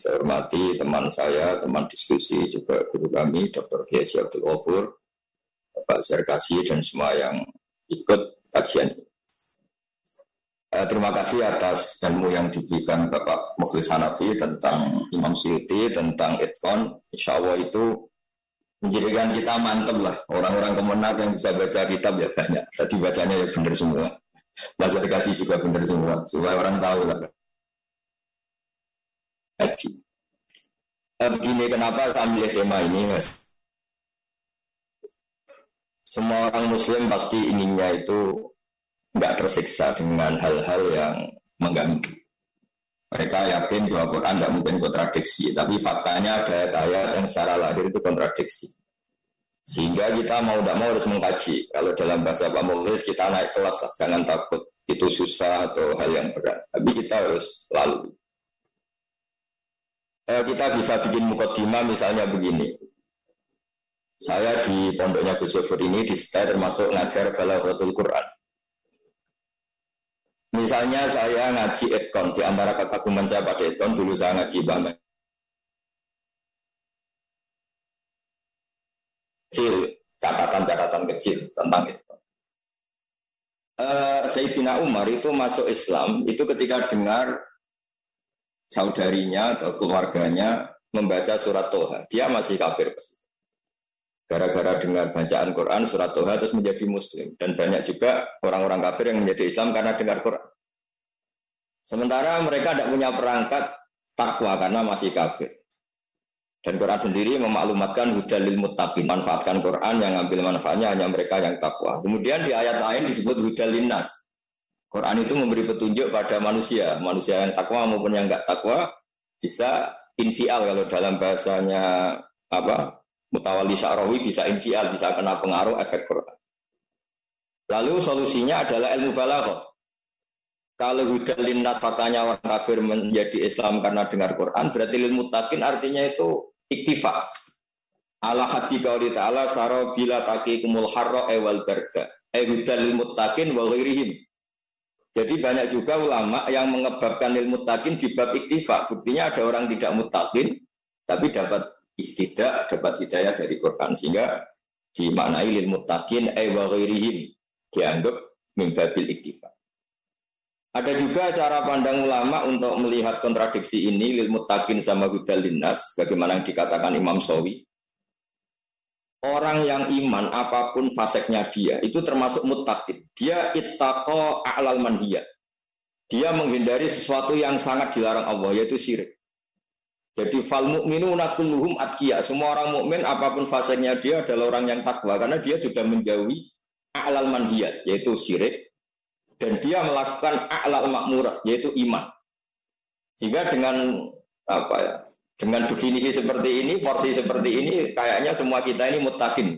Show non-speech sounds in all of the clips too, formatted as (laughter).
Saya hormati teman saya, teman diskusi juga guru kami, Dr. Kiai Abdul Ghafur, Bapak Serkasi dan semua yang ikut kajian. Eh, terima kasih atas ilmu yang diberikan Bapak Mukhlis Hanafi tentang Imam Syuuti, tentang Itkon. Insya Allah itu menjadikan kita mantep lah. Orang-orang kemenang yang bisa baca kitab ya banyak. Tadi bacanya ya benar semua. Mas Serkasi juga benar semua. Supaya orang tahu lah haji. Eh, begini kenapa saya milih tema ini mas? Semua orang muslim pasti inginnya itu nggak tersiksa dengan hal-hal yang mengganggu. Mereka yakin bahwa Quran tidak mungkin kontradiksi, tapi faktanya ada ayat yang secara lahir itu kontradiksi. Sehingga kita mau tidak mau harus mengkaji. Kalau dalam bahasa Pak Mulis kita naik kelas lah, jangan takut itu susah atau hal yang berat. Tapi kita harus lalu eh, kita bisa bikin mukotima misalnya begini. Saya di pondoknya Gus Yofur ini di setel termasuk ngajar Balaghatul Quran. Misalnya saya ngaji etkon di antara kekaguman saya pada etkon dulu saya ngaji banget. Kecil, catatan-catatan kecil tentang itu. Uh, Sayyidina Umar itu masuk Islam itu ketika dengar saudarinya atau keluarganya membaca surat Toha. Dia masih kafir. Gara-gara dengar bacaan Quran, surat Toha terus menjadi muslim. Dan banyak juga orang-orang kafir yang menjadi Islam karena dengar Quran. Sementara mereka tidak punya perangkat takwa karena masih kafir. Dan Quran sendiri memaklumatkan hudalil muttaqin, manfaatkan Quran yang ambil manfaatnya hanya mereka yang takwa. Kemudian di ayat lain disebut hudalin nas, Quran itu memberi petunjuk pada manusia, manusia yang takwa maupun yang enggak takwa bisa infial kalau dalam bahasanya apa mutawali syarawi bisa infial, bisa kena pengaruh efek Quran. Lalu solusinya adalah ilmu balaghah. Kalau hudal linnas faktanya orang kafir menjadi Islam karena dengar Quran, berarti ilmu takin artinya itu iktifa. Ala hati qauli ta'ala saro bila kumul harro ewal berga. Eh hudal ilmu takin wa ghairihim. Jadi banyak juga ulama yang mengebabkan ilmu takin di bab iktifa. Buktinya ada orang tidak mutakin, tapi dapat istidak, dapat hidayah dari Quran. Sehingga dimaknai ilmu takin, ewa dianggap mimbabil iktifa. Ada juga cara pandang ulama untuk melihat kontradiksi ini, ilmu takin sama hudal linnas, bagaimana yang dikatakan Imam Sawi. Orang yang iman apa pun faseknya dia itu termasuk mutakin. Dia ittaqo a'lal manhiyat. Dia menghindari sesuatu yang sangat dilarang Allah yaitu syirik. Jadi fal mu'minuna kulluhum atqiya. Semua orang mukmin apa pun faseknya dia adalah orang yang takwa karena dia sudah menjauhi a'lal manhiyat yaitu syirik dan dia melakukan a'lal makmurat yaitu iman. Sehingga dengan apa ya? Dengan definisi seperti ini, porsi seperti ini, kayaknya semua kita ini mutakin.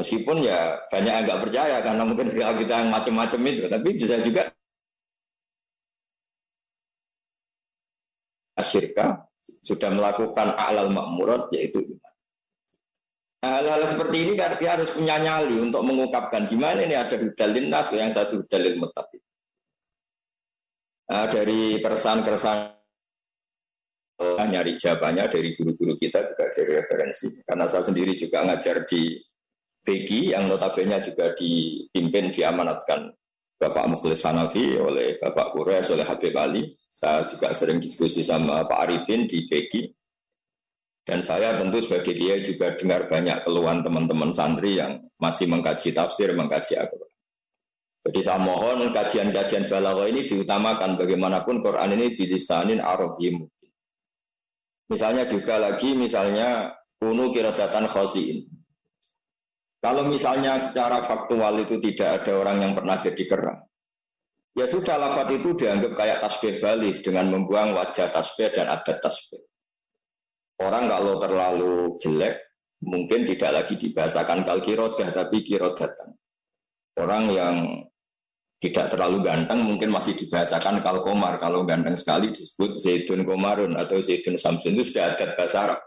Meskipun ya banyak yang nggak percaya karena mungkin kita yang macam-macam itu, tapi bisa juga asyirka sudah melakukan alal makmurat yaitu iman. Nah, hal-hal seperti ini kan dia harus punya nyali untuk mengungkapkan gimana ini ada hudalin nas yang satu hudalin mutakin. Nah, dari keresahan-keresahan nyari jawabannya dari guru-guru kita juga dari referensi. Karena saya sendiri juga ngajar di PG yang notabene juga dipimpin diamanatkan Bapak Mukhlis Hanafi oleh Bapak Kures oleh Habib Ali. Saya juga sering diskusi sama Pak Arifin di PG. Dan saya tentu sebagai dia juga dengar banyak keluhan teman-teman santri yang masih mengkaji tafsir, mengkaji agama. Jadi saya mohon kajian-kajian balaghah ini diutamakan bagaimanapun Quran ini bilisanin Arabim Misalnya juga lagi misalnya kunu kirodatan khosiin. Kalau misalnya secara faktual itu tidak ada orang yang pernah jadi kerang, ya sudah lafat itu dianggap kayak tasbih balik dengan membuang wajah tasbih dan adat tasbih. Orang kalau terlalu jelek mungkin tidak lagi dibahasakan kal kirodah tapi kirodatan. Orang yang tidak terlalu ganteng mungkin masih dibahasakan kalau komar kalau ganteng sekali disebut zaitun komarun atau zaitun samsun. Itu sudah ada bahasa Arab.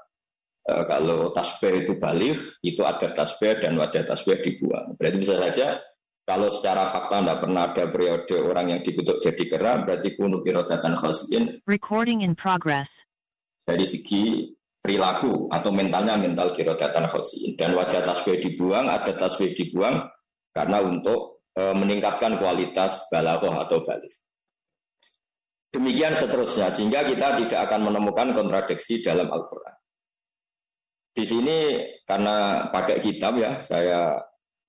E, kalau tasbih itu balik itu ada tasbih dan wajah tasbih dibuang. Berarti bisa saja kalau secara fakta tidak pernah ada periode orang yang dikutuk jadi kera berarti kuno kirodatan khasiin. Recording in progress. Dari segi perilaku atau mentalnya mental kirodatan khosiin dan wajah tasbih dibuang ada tasbih dibuang karena untuk e, meningkatkan kualitas balaghah atau balik demikian seterusnya sehingga kita tidak akan menemukan kontradiksi dalam Al-Quran. Di sini karena pakai kitab ya saya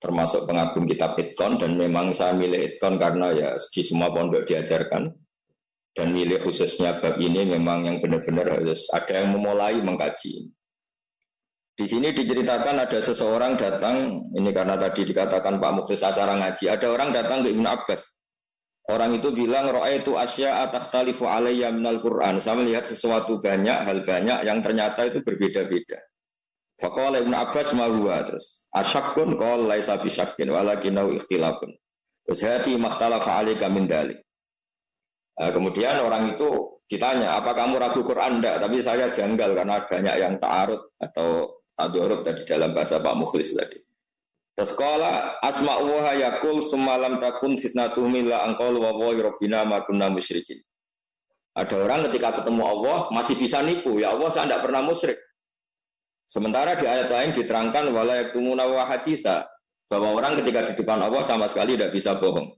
termasuk pengagum kitab Itkon dan memang saya milih Itkon karena ya di semua pondok diajarkan. Dan milih khususnya bab ini memang yang benar-benar harus ada yang memulai mengkaji. Di sini diceritakan ada seseorang datang, ini karena tadi dikatakan Pak Muklis acara ngaji, ada orang datang ke Ibnu Abbas. Orang itu bilang, roa itu asya talifu alayya minal Quran. Saya melihat sesuatu banyak, hal banyak yang ternyata itu berbeda-beda. Fakola Ibnu Abbas mahuwa terus. Asyakun kol laisa bisyakin walakinau ikhtilafun. Terus hati makhtalafa alika min dalik. Nah, kemudian orang itu ditanya, apa kamu ragu Quran? Tapi saya janggal karena banyak yang ta'arud atau tadurub tadi dalam bahasa Pak Mukhlis tadi. Terus kala asma wa yakul semalam takun fitnatu mila angkol wa wa rabbina ma kunna musyrikin. Ada orang ketika ketemu Allah masih bisa nipu, ya Allah saya tidak pernah musyrik. Sementara di ayat lain diterangkan wala yaktumuna wa haditha, bahwa orang ketika di depan Allah sama sekali tidak bisa bohong.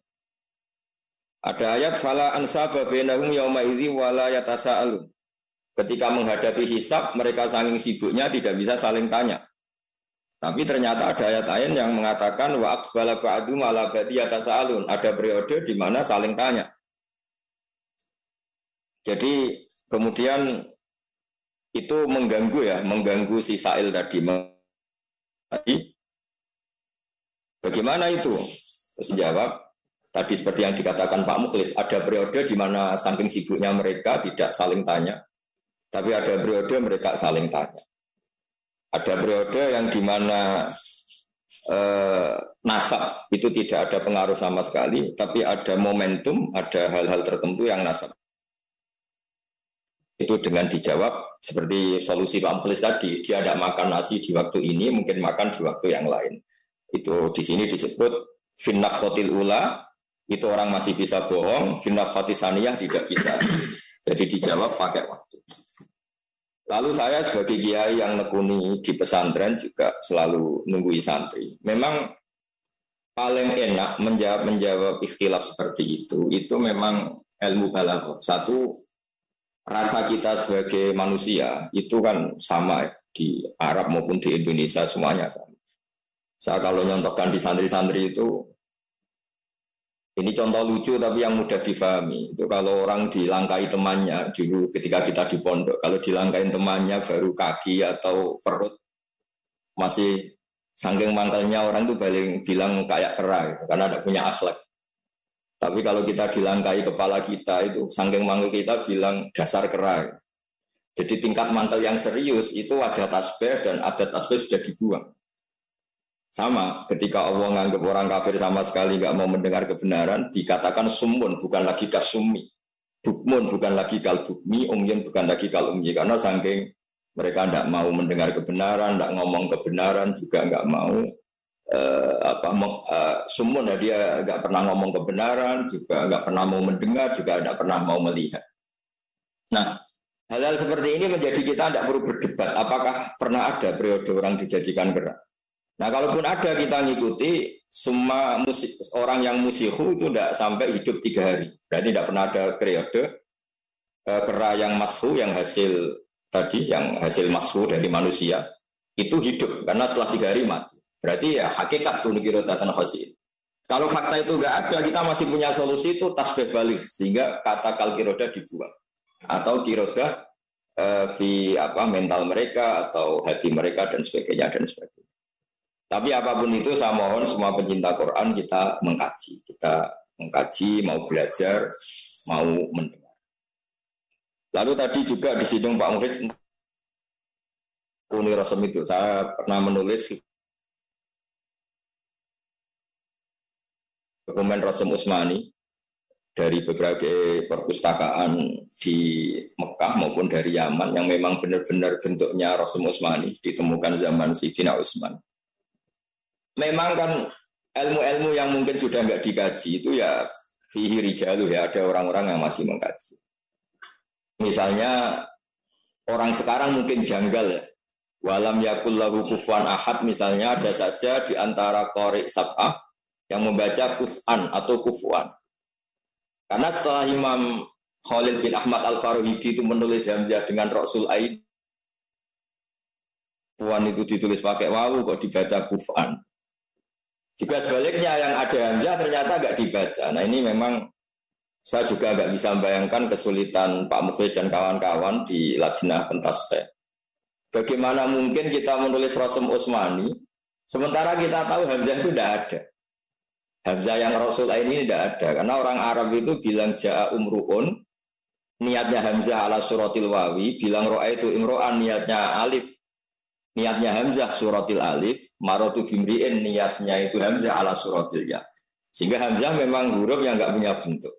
Ada ayat fala ansaba bainahum yauma idzi wala yatasaalun. Ketika menghadapi hisab, mereka saking sibuknya tidak bisa saling tanya. Tapi ternyata ada ayat lain yang mengatakan wa aqbala ba'du ala yatasaalun. Ada periode di mana saling tanya. Jadi kemudian itu mengganggu ya, mengganggu si Sa'il tadi. Bagaimana itu? Terus jawab, Tadi seperti yang dikatakan Pak Mukhlis, ada periode di mana samping sibuknya mereka tidak saling tanya, tapi ada periode mereka saling tanya. Ada periode yang di mana eh, nasab itu tidak ada pengaruh sama sekali, tapi ada momentum, ada hal-hal tertentu yang nasab. Itu dengan dijawab seperti solusi Pak Mukhlis tadi, dia tidak makan nasi di waktu ini, mungkin makan di waktu yang lain. Itu di sini disebut finnaf khotil ula itu orang masih bisa bohong, finaf saniyah tidak bisa. Jadi dijawab pakai waktu. Lalu saya sebagai kiai yang nekuni di pesantren juga selalu nunggui santri. Memang paling enak menjawab menjawab ikhtilaf seperti itu, itu memang ilmu balaghah. Satu rasa kita sebagai manusia itu kan sama ya, di Arab maupun di Indonesia semuanya sama. Saya kalau nyontohkan di santri-santri itu ini contoh lucu tapi yang mudah difahami. Itu kalau orang dilangkai temannya dulu ketika kita di pondok, kalau dilangkai temannya baru kaki atau perut masih sangking mantelnya orang itu paling bilang kayak kera gitu, karena ada punya akhlak. Tapi kalau kita dilangkai kepala kita itu sangking mantel kita bilang dasar kera. Gitu. Jadi tingkat mantel yang serius itu wajah tasbih dan adat tasbih sudah dibuang. Sama, ketika Allah menganggap orang kafir sama sekali nggak mau mendengar kebenaran, dikatakan sumun, bukan lagi kasumi. Bukmun bukan lagi kal bukmi, umyun bukan lagi kal umyi. Karena saking mereka tidak mau mendengar kebenaran, tidak ngomong kebenaran, juga nggak mau uh, apa uh, sumun ya dia nggak pernah ngomong kebenaran, juga nggak pernah mau mendengar, juga tidak pernah mau melihat. Nah, hal-hal seperti ini menjadi kita tidak perlu berdebat. Apakah pernah ada periode orang dijadikan gerak? Nah, kalaupun ada kita ngikuti semua musik, orang yang musihu itu tidak sampai hidup tiga hari. Berarti tidak pernah ada periode eh, kera yang mashu yang hasil tadi yang hasil mashu dari manusia itu hidup karena setelah tiga hari mati. Berarti ya hakikat kirotatan khasin. Kalau fakta itu nggak ada, kita masih punya solusi itu tasbih balik sehingga kata kal kiroda dibuang atau kiroda eh, apa mental mereka atau hati mereka dan sebagainya dan sebagainya. Tapi apa pun itu saya mohon semua pencinta Quran kita mengkaji, kita mengkaji, mau belajar, mau mendengar. Lalu tadi juga di sini Pak Muhis Uni Rasem itu. Saya pernah menulis dokumen Rasem Usmani dari berbagai perpustakaan di Mekah maupun dari Yaman yang memang benar-benar bentuknya Rasem Usmani ditemukan zaman Sidina Utsman memang kan ilmu-ilmu yang mungkin sudah nggak dikaji itu ya fihi rijalu ya ada orang-orang yang masih mengkaji. Misalnya orang sekarang mungkin janggal ya. Walam yakul lahu kufuan ahad misalnya ada saja di antara qori sab'ah yang membaca kufan atau kufuan. Karena setelah Imam Khalil bin Ahmad Al-Faruhidi itu menulis Hamzah dengan Rasul Ain, Puan itu ditulis pakai wawu kok dibaca kufan. Juga sebaliknya yang ada Hamzah ternyata nggak dibaca. Nah ini memang saya juga nggak bisa membayangkan kesulitan Pak Muflis dan kawan-kawan di Lajnah Pentasfe. Bagaimana mungkin kita menulis Rasul Usmani, sementara kita tahu Hamzah itu tidak ada. Hamzah yang Rasul ini tidak ada. Karena orang Arab itu bilang Ja'a umru'un, niatnya Hamzah ala suratil wawi, bilang ro'a itu imro'an, niatnya alif. Niatnya Hamzah suratil alif, marotu bimri'in, niatnya itu Hamzah ala suratil ya. Sehingga Hamzah memang huruf yang nggak punya bentuk.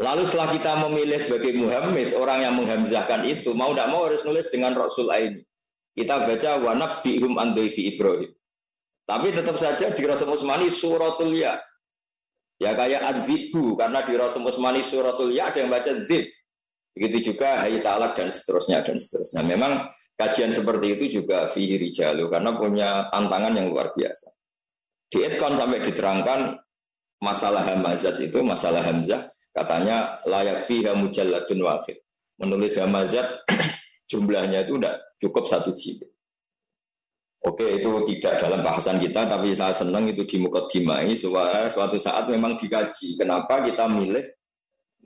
Lalu setelah kita memilih sebagai muhammis, orang yang menghamzahkan itu, mau tidak mau harus nulis dengan Rasul ini. Kita baca wanab bihum andoifi Ibrahim. Tapi tetap saja di Rasul Usmani suratul ya. Ya kayak adzibu, karena di Rasul Usmani suratul ya ada yang baca zib. Begitu juga hayi talak dan seterusnya dan seterusnya. Memang kajian seperti itu juga fihi rijalu, karena punya tantangan yang luar biasa. Di Edkon sampai diterangkan masalah hamazat itu, masalah hamzah, Katanya layak fiha mujalladun wafid. Menulis hamazat (clears throat) jumlahnya itu tidak cukup satu jilid. Oke, itu tidak dalam bahasan kita, tapi saya senang itu di dimai supaya suatu saat memang dikaji. Kenapa kita milih?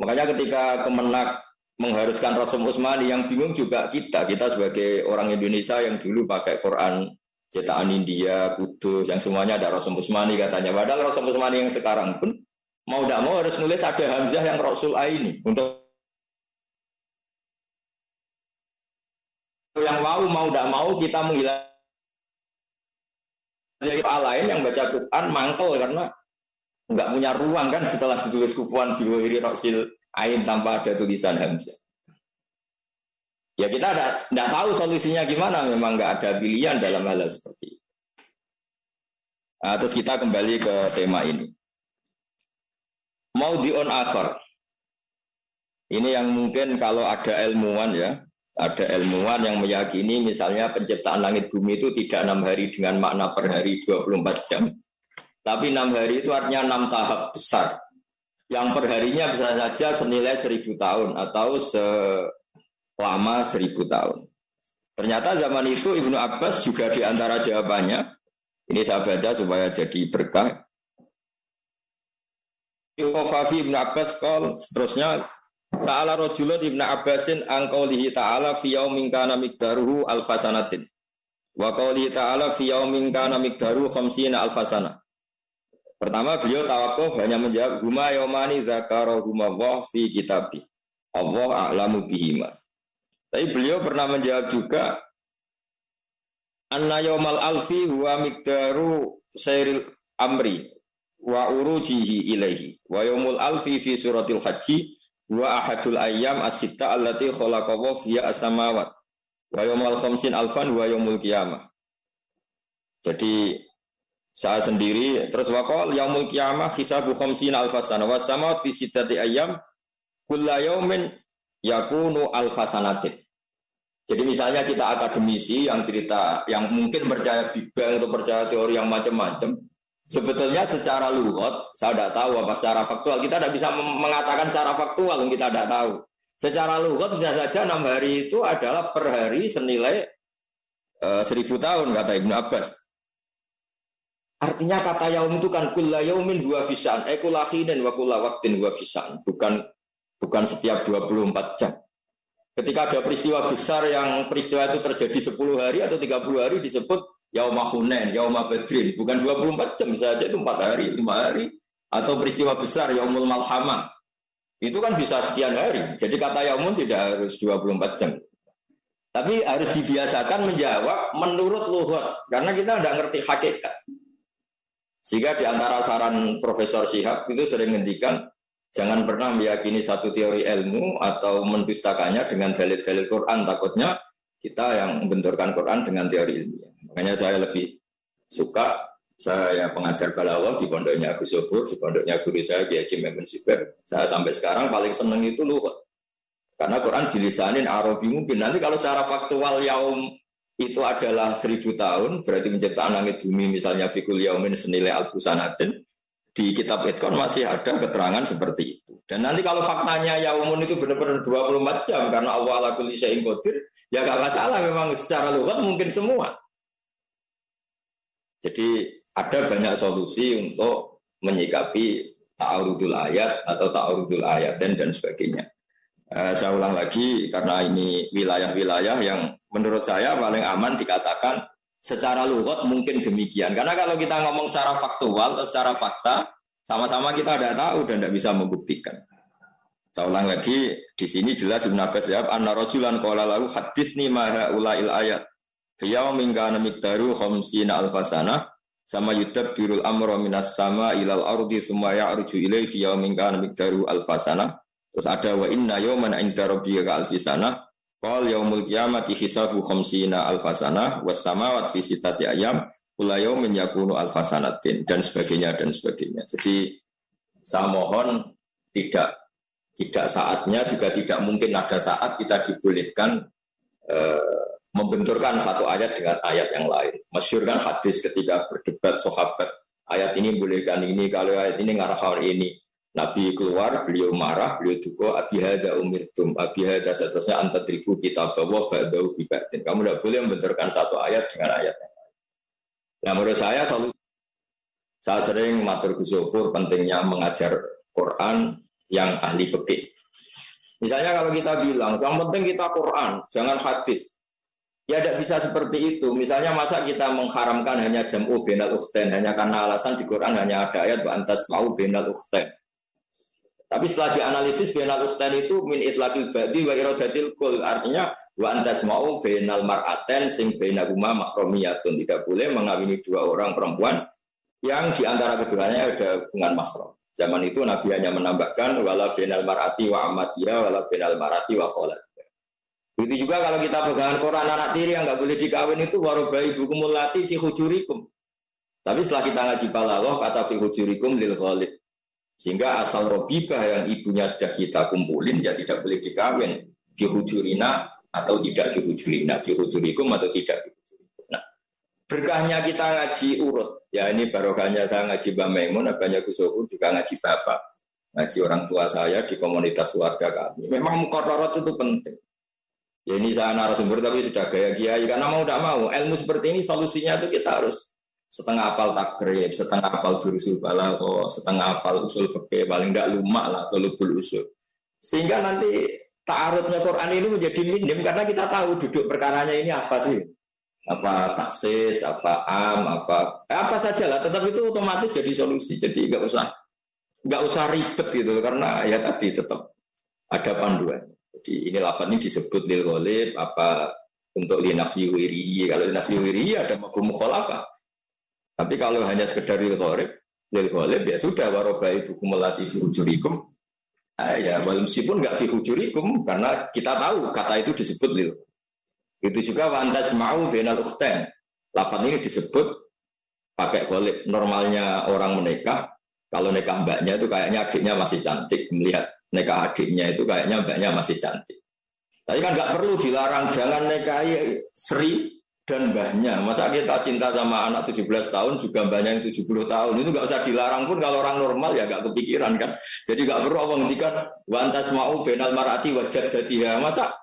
Makanya ketika kemenak mengharuskan Rasul Usmani yang bingung juga kita, kita sebagai orang Indonesia yang dulu pakai Quran cetakan India, Kudus, yang semuanya ada Rasul Usmani katanya. Padahal Rasul Usmani yang sekarang pun mau tidak mau harus nulis ada Hamzah yang Rasul A ini untuk yang mau mau tidak mau kita menghilang jadi lain yang baca Quran mangkel karena nggak punya ruang kan setelah ditulis kufuan biwiri Rasul Ain tanpa ada tulisan Hamzah. Ya kita tidak tahu solusinya gimana, memang nggak ada pilihan dalam hal, -hal seperti itu. Nah, terus kita kembali ke tema ini mau di on akhir. Ini yang mungkin kalau ada ilmuwan ya, ada ilmuwan yang meyakini misalnya penciptaan langit bumi itu tidak enam hari dengan makna per hari 24 jam. Tapi enam hari itu artinya enam tahap besar. Yang perharinya bisa saja senilai seribu tahun atau selama seribu tahun. Ternyata zaman itu Ibnu Abbas juga di antara jawabannya, ini saya baca supaya jadi berkah. Fafi ibn Abbas kal seterusnya Ta'ala rojulun ibn Abbasin angkaulihi ta'ala fi yaumin kana mikdaruhu alfasanatin. Wa qawlihi ta'ala fi yaumin kana mikdaruhu khamsina alfasana. Pertama beliau tawakuf hanya menjawab huma yaumani huma wa fi kitabi. Allah a'lamu bihima. Tapi beliau pernah menjawab juga Anna yaumal alfi huwa mikdaru sayril amri wa urujihi ilaihi wa yaumul alfi fi suratil haji wa ahadul ayyam as-sitta allati khalaqahu fiha as-samawat wa yaumul khamsin alfan wa yaumul qiyamah jadi saya sendiri terus waqal yaumul qiyamah hisabu khamsin alfasana wa samawat fi sittati ayyam kulla yaumin yakunu alfasanatin jadi misalnya kita akademisi yang cerita yang mungkin percaya Big Bang atau percaya teori yang macam-macam Sebetulnya secara lugot, saya tidak tahu apa secara faktual. Kita tidak bisa mengatakan secara faktual yang kita tidak tahu. Secara lugot bisa saja enam hari itu adalah per hari senilai uh, seribu tahun kata Ibnu Abbas. Artinya kata yaum itu kan kulla yaumin dua fisan, eh dan wa kulla waktin dua fisan. Bukan bukan setiap 24 jam. Ketika ada peristiwa besar yang peristiwa itu terjadi 10 hari atau 30 hari disebut Yauma Hunain, Yauma Badrin, bukan 24 jam saja itu 4 hari, 5 hari atau peristiwa besar Yaumul Malhamah. Itu kan bisa sekian hari. Jadi kata Yaumun tidak harus 24 jam. Tapi harus dibiasakan menjawab menurut luhut karena kita tidak ngerti hakikat. Sehingga di antara saran Profesor Sihab itu sering ngendikan jangan pernah meyakini satu teori ilmu atau mendustakannya dengan dalil-dalil Quran takutnya kita yang membenturkan Quran dengan teori ilmiah. Makanya saya lebih suka saya pengajar balawah di pondoknya Agus Sofur, di pondoknya guru saya di Haji Memun. Saya sampai sekarang paling seneng itu luhut. Karena Quran dilisanin Arabi mungkin. Nanti kalau secara faktual yaum itu adalah seribu tahun, berarti menciptakan langit bumi misalnya fikul yaumin senilai alfusanatin, di kitab Itkon masih ada keterangan seperti itu. Dan nanti kalau faktanya yaumun itu benar-benar 24 jam karena Allah kulli syai'in qadir, ya gak masalah memang secara lugat mungkin semua. Jadi ada banyak solusi untuk menyikapi ta'arudul ayat atau ta'arudul ayat dan dan sebagainya. Uh, saya ulang lagi karena ini wilayah-wilayah yang menurut saya paling aman dikatakan secara lugat mungkin demikian. Karena kalau kita ngomong secara faktual atau secara fakta, sama-sama kita tidak tahu dan tidak bisa membuktikan. Saya ulang lagi, di sini jelas Ibn Abbas jawab, Anna rajulan qala lahu hadithni maha ulail ayat. Fiyau mingkana mikdaru khamsina alfasana sama yudab birul amro minas sama ilal ardi semua ya'ruju ilaih fiyau mingkana mikdaru alfasana Terus ada wa inna yawman inda rabbika alfi sana. Qal yaumul qiyamati hisabu khamsina alfasana was samawat fi sitati ayam kula yaumin yakunu alfasanatin dan sebagainya dan sebagainya. Jadi saya mohon tidak tidak saatnya juga tidak mungkin ada saat kita dibolehkan eh, membenturkan satu ayat dengan ayat yang lain. Masyur kan hadis ketika berdebat sahabat ayat ini bolehkan ini kalau ayat ini ngarah ini Nabi keluar, beliau marah, beliau duka, abi hada umirtum, abi hada seterusnya antatribu kita bawa ba'dahu bibatin. Kamu tidak boleh membenturkan satu ayat dengan ayat yang lain. Nah menurut saya selalu saya sering matur Gusofur pentingnya mengajar Quran yang ahli fikih. Misalnya kalau kita bilang, yang penting kita Quran, jangan hadis. Ya tidak bisa seperti itu. Misalnya masa kita mengharamkan hanya jam'u benal ukhten, hanya karena alasan di Quran hanya ada ayat antas mau benal ukhten. Tapi setelah dianalisis benal ustan itu min itlaqil badi wa iradatil kul artinya wa antas mau benal mar'aten sing benaguma makromiyatun tidak boleh mengawini dua orang perempuan yang di antara keduanya ada hubungan mahram. Zaman itu Nabi hanya menambahkan wala benal mar'ati wa amatiha wala benal mar'ati wa kholat. Begitu juga kalau kita pegangan Quran anak tiri yang nggak boleh dikawin itu warobai bukumul lati fi hujurikum. Tapi setelah kita ngaji balaghah kata fi hujurikum lil ghalib. Sehingga asal robibah yang ibunya sudah kita kumpulin ya tidak boleh dikawin dihujurina atau tidak dihujurina, dihujurikum atau tidak dihujurikum. Nah, berkahnya kita ngaji urut. Ya ini barokahnya saya ngaji Mbak Maimun, banyak Gusoku juga ngaji Bapak. Ngaji orang tua saya di komunitas keluarga kami. Memang mukororot itu penting. Ya ini saya narasumber tapi sudah gaya kiai karena mau tidak mau ilmu seperti ini solusinya itu kita harus setengah apal takrib, setengah apal jurusul balago, setengah apal usul fikih, paling tidak lumak lah atau lubul usul. Sehingga nanti ta'arudnya Quran ini menjadi minim karena kita tahu duduk perkaranya ini apa sih? Apa taksis, apa am, apa eh, apa saja lah. Tetap itu otomatis jadi solusi. Jadi nggak usah nggak usah ribet gitu karena ya tadi tetap ada panduan. Jadi ini lafaz ini disebut lil apa untuk linafi wirihi. Kalau linafi wirihi ada mafhum mukhalafah tapi kalau hanya sekedar lil gharib, lil gharib ya sudah waroba itu kumelati fi hujurikum. Ah, ya meskipun nggak fi hujurikum karena kita tahu kata itu disebut lil. Itu juga wantas mau benal ukhten. Lafaz ini disebut pakai ghalib. Normalnya orang menikah, kalau nikah mbaknya itu kayaknya adiknya masih cantik. Melihat nikah adiknya itu kayaknya mbaknya masih cantik. Tapi kan nggak perlu dilarang jangan nikahi Sri dan mbahnya. Masa kita cinta sama anak 17 tahun juga mbahnya yang 70 tahun. Itu nggak usah dilarang pun kalau orang normal ya nggak kepikiran kan. Jadi nggak perlu apa ngendikan wantas mau benal marati wajah dadiha. Masa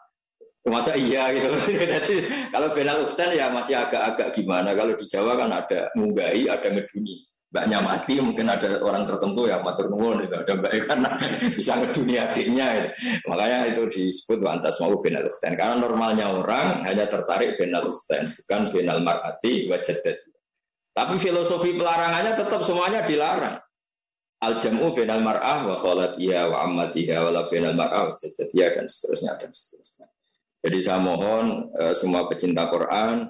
masa iya gitu. (laughs) Jadi kalau benal uktan ya masih agak-agak gimana. Kalau di Jawa kan ada munggai, ada ngeduni mbaknya mati mungkin ada orang tertentu yang matur nuwun itu ada mbak karena (laughs) bisa ngeduni adiknya gitu. makanya itu disebut wantas mau benal karena normalnya orang hanya tertarik benal bukan benal marati wajadat tapi filosofi pelarangannya tetap semuanya dilarang. Al jamu benal mar'ah wa kholatiha wa ammatiha wa benal mar'ah wa jadatiha dan seterusnya dan seterusnya. Jadi saya mohon eh, semua pecinta Quran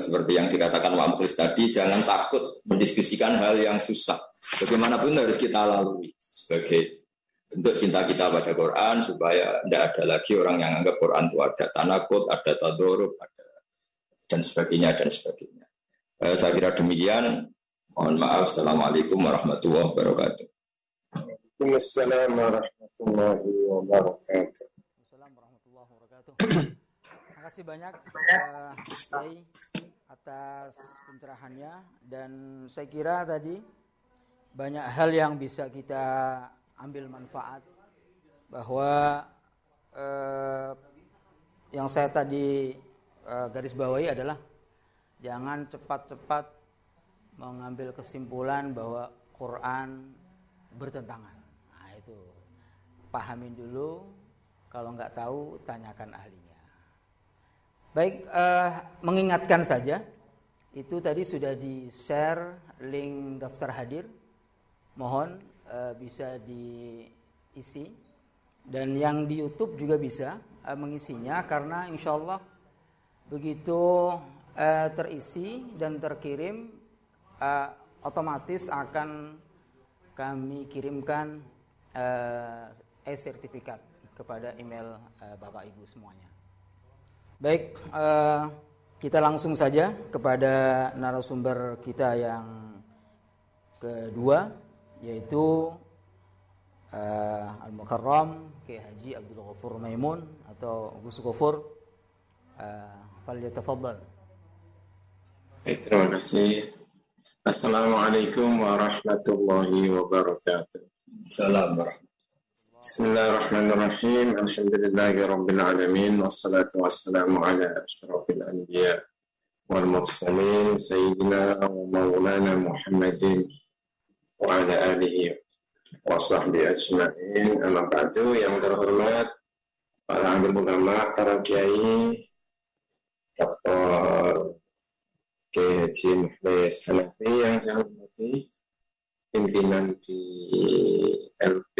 seperti yang dikatakan Pak Mukhlis tadi, jangan takut mendiskusikan hal yang susah. Bagaimanapun harus kita lalui sebagai bentuk cinta kita pada Quran supaya tidak ada lagi orang yang anggap Quran itu ada tanakut, ada tadorub, ada dan sebagainya dan sebagainya. Eh, saya kira demikian. Mohon maaf. Assalamualaikum warahmatullahi wabarakatuh. Waalaikumsalam warahmatullahi wabarakatuh. (clears throat) Terima kasih banyak uh, atas pencerahannya dan saya kira tadi banyak hal yang bisa kita ambil manfaat bahwa uh, yang saya tadi uh, garis bawahi adalah jangan cepat-cepat mengambil kesimpulan bahwa Quran bertentangan. Nah itu pahamin dulu, kalau nggak tahu tanyakan ahlinya. Baik, uh, mengingatkan saja, itu tadi sudah di share link daftar hadir. Mohon uh, bisa diisi dan yang di YouTube juga bisa uh, mengisinya karena insya Allah begitu uh, terisi dan terkirim uh, otomatis akan kami kirimkan e-sertifikat kepada email uh, Bapak Ibu semuanya. Baik, uh, kita langsung saja kepada narasumber kita yang kedua, yaitu uh, Al-Mukarram Kiai Haji Abdul Ghafur Maimun atau Gus Ghafur. Uh, Falyatafaddal. Baik, terima kasih. Assalamualaikum warahmatullahi wabarakatuh. Assalamualaikum. بسم الله الرحمن الرحيم. الحمد لله رب العالمين والصلاة والسلام على أشرف الأنبياء والمرسلين سيدنا ومولانا محمد وعلى آله وصحبه أجمعين. أما بعد yang terhormat para alim ulama, para kiai, Dr. Kiai Haji Muhlis Hanafi yang saya hormati, pimpinan di LP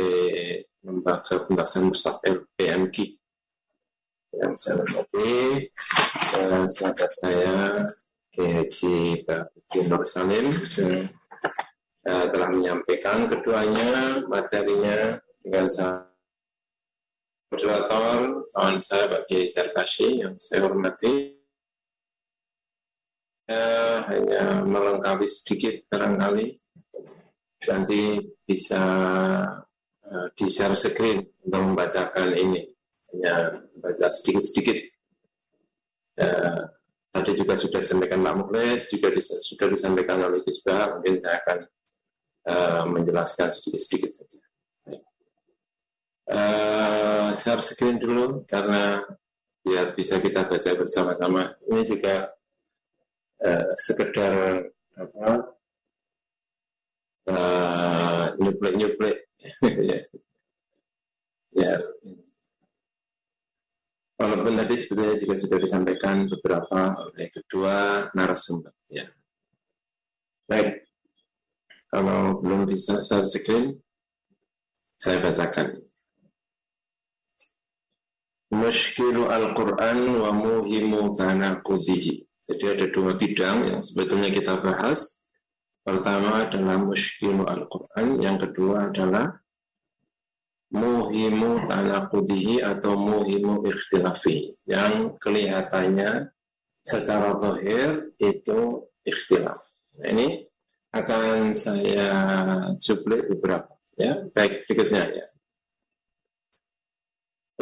lembaga pembahasan musaf LPMG yang saya hormati eh, sahabat saya Haji Bapak Nur Salim eh, telah menyampaikan keduanya materinya dengan saya moderator kawan saya Pak Kiai Zarkashi yang saya hormati. Eh, hanya melengkapi sedikit barangkali nanti bisa Eh, di share screen untuk membacakan ini. Hanya baca sedikit-sedikit. Uh, tadi juga sudah disampaikan Pak Muklis juga dis sudah disampaikan oleh Gisbah mungkin saya akan uh, menjelaskan sedikit-sedikit saja. Uh, share screen dulu karena biar bisa kita baca bersama-sama. Ini juga uh, sekedar apa uh, nyuplek-nyuplek ya. ya. Walaupun tadi sebetulnya juga sudah disampaikan beberapa oleh kedua narasumber. Ya. Baik, kalau belum bisa share screen, saya bacakan. Mushkilu Al-Quran wa muhimu tanakudihi. Jadi ada dua bidang yang sebetulnya kita bahas. Pertama adalah muskilu Al-Quran, yang kedua adalah muhimu tanakudihi atau muhimu ikhtilafi, yang kelihatannya secara zahir itu ikhtilaf. Nah, ini akan saya cuplik beberapa. Ya, baik berikutnya ya.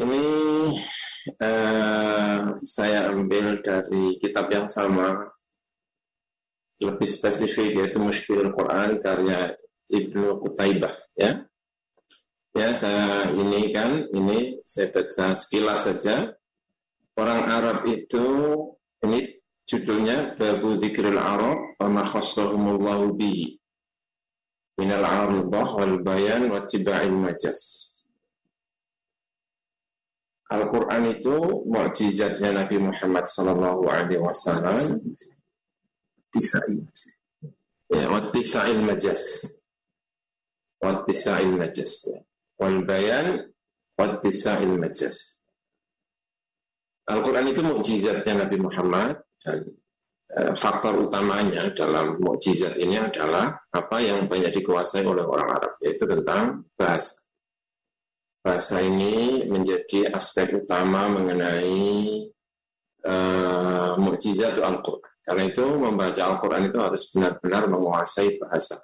Ini uh, saya ambil dari kitab yang sama lebih spesifik yaitu Mushkil Quran karya Ibnu Qutaibah ya. Ya, saya ini kan ini saya baca sekilas saja. Orang Arab itu ini judulnya Babu Dzikril Arab wa ma khassahumullahu bihi minal aridah wal bayan wa tiba'il majas. Al-Quran itu mukjizatnya Nabi Muhammad Sallallahu Alaihi Wasallam tisa'il ya wattisa'il majas wattisa'il majas ya wal bayan wattisa'il majas Al-Quran itu mukjizatnya Nabi Muhammad dan e, faktor utamanya dalam mukjizat ini adalah apa yang banyak dikuasai oleh orang Arab yaitu tentang bahasa. Bahasa ini menjadi aspek utama mengenai e, mukjizat Al-Quran. Karena itu membaca Al-Quran itu harus benar-benar menguasai bahasa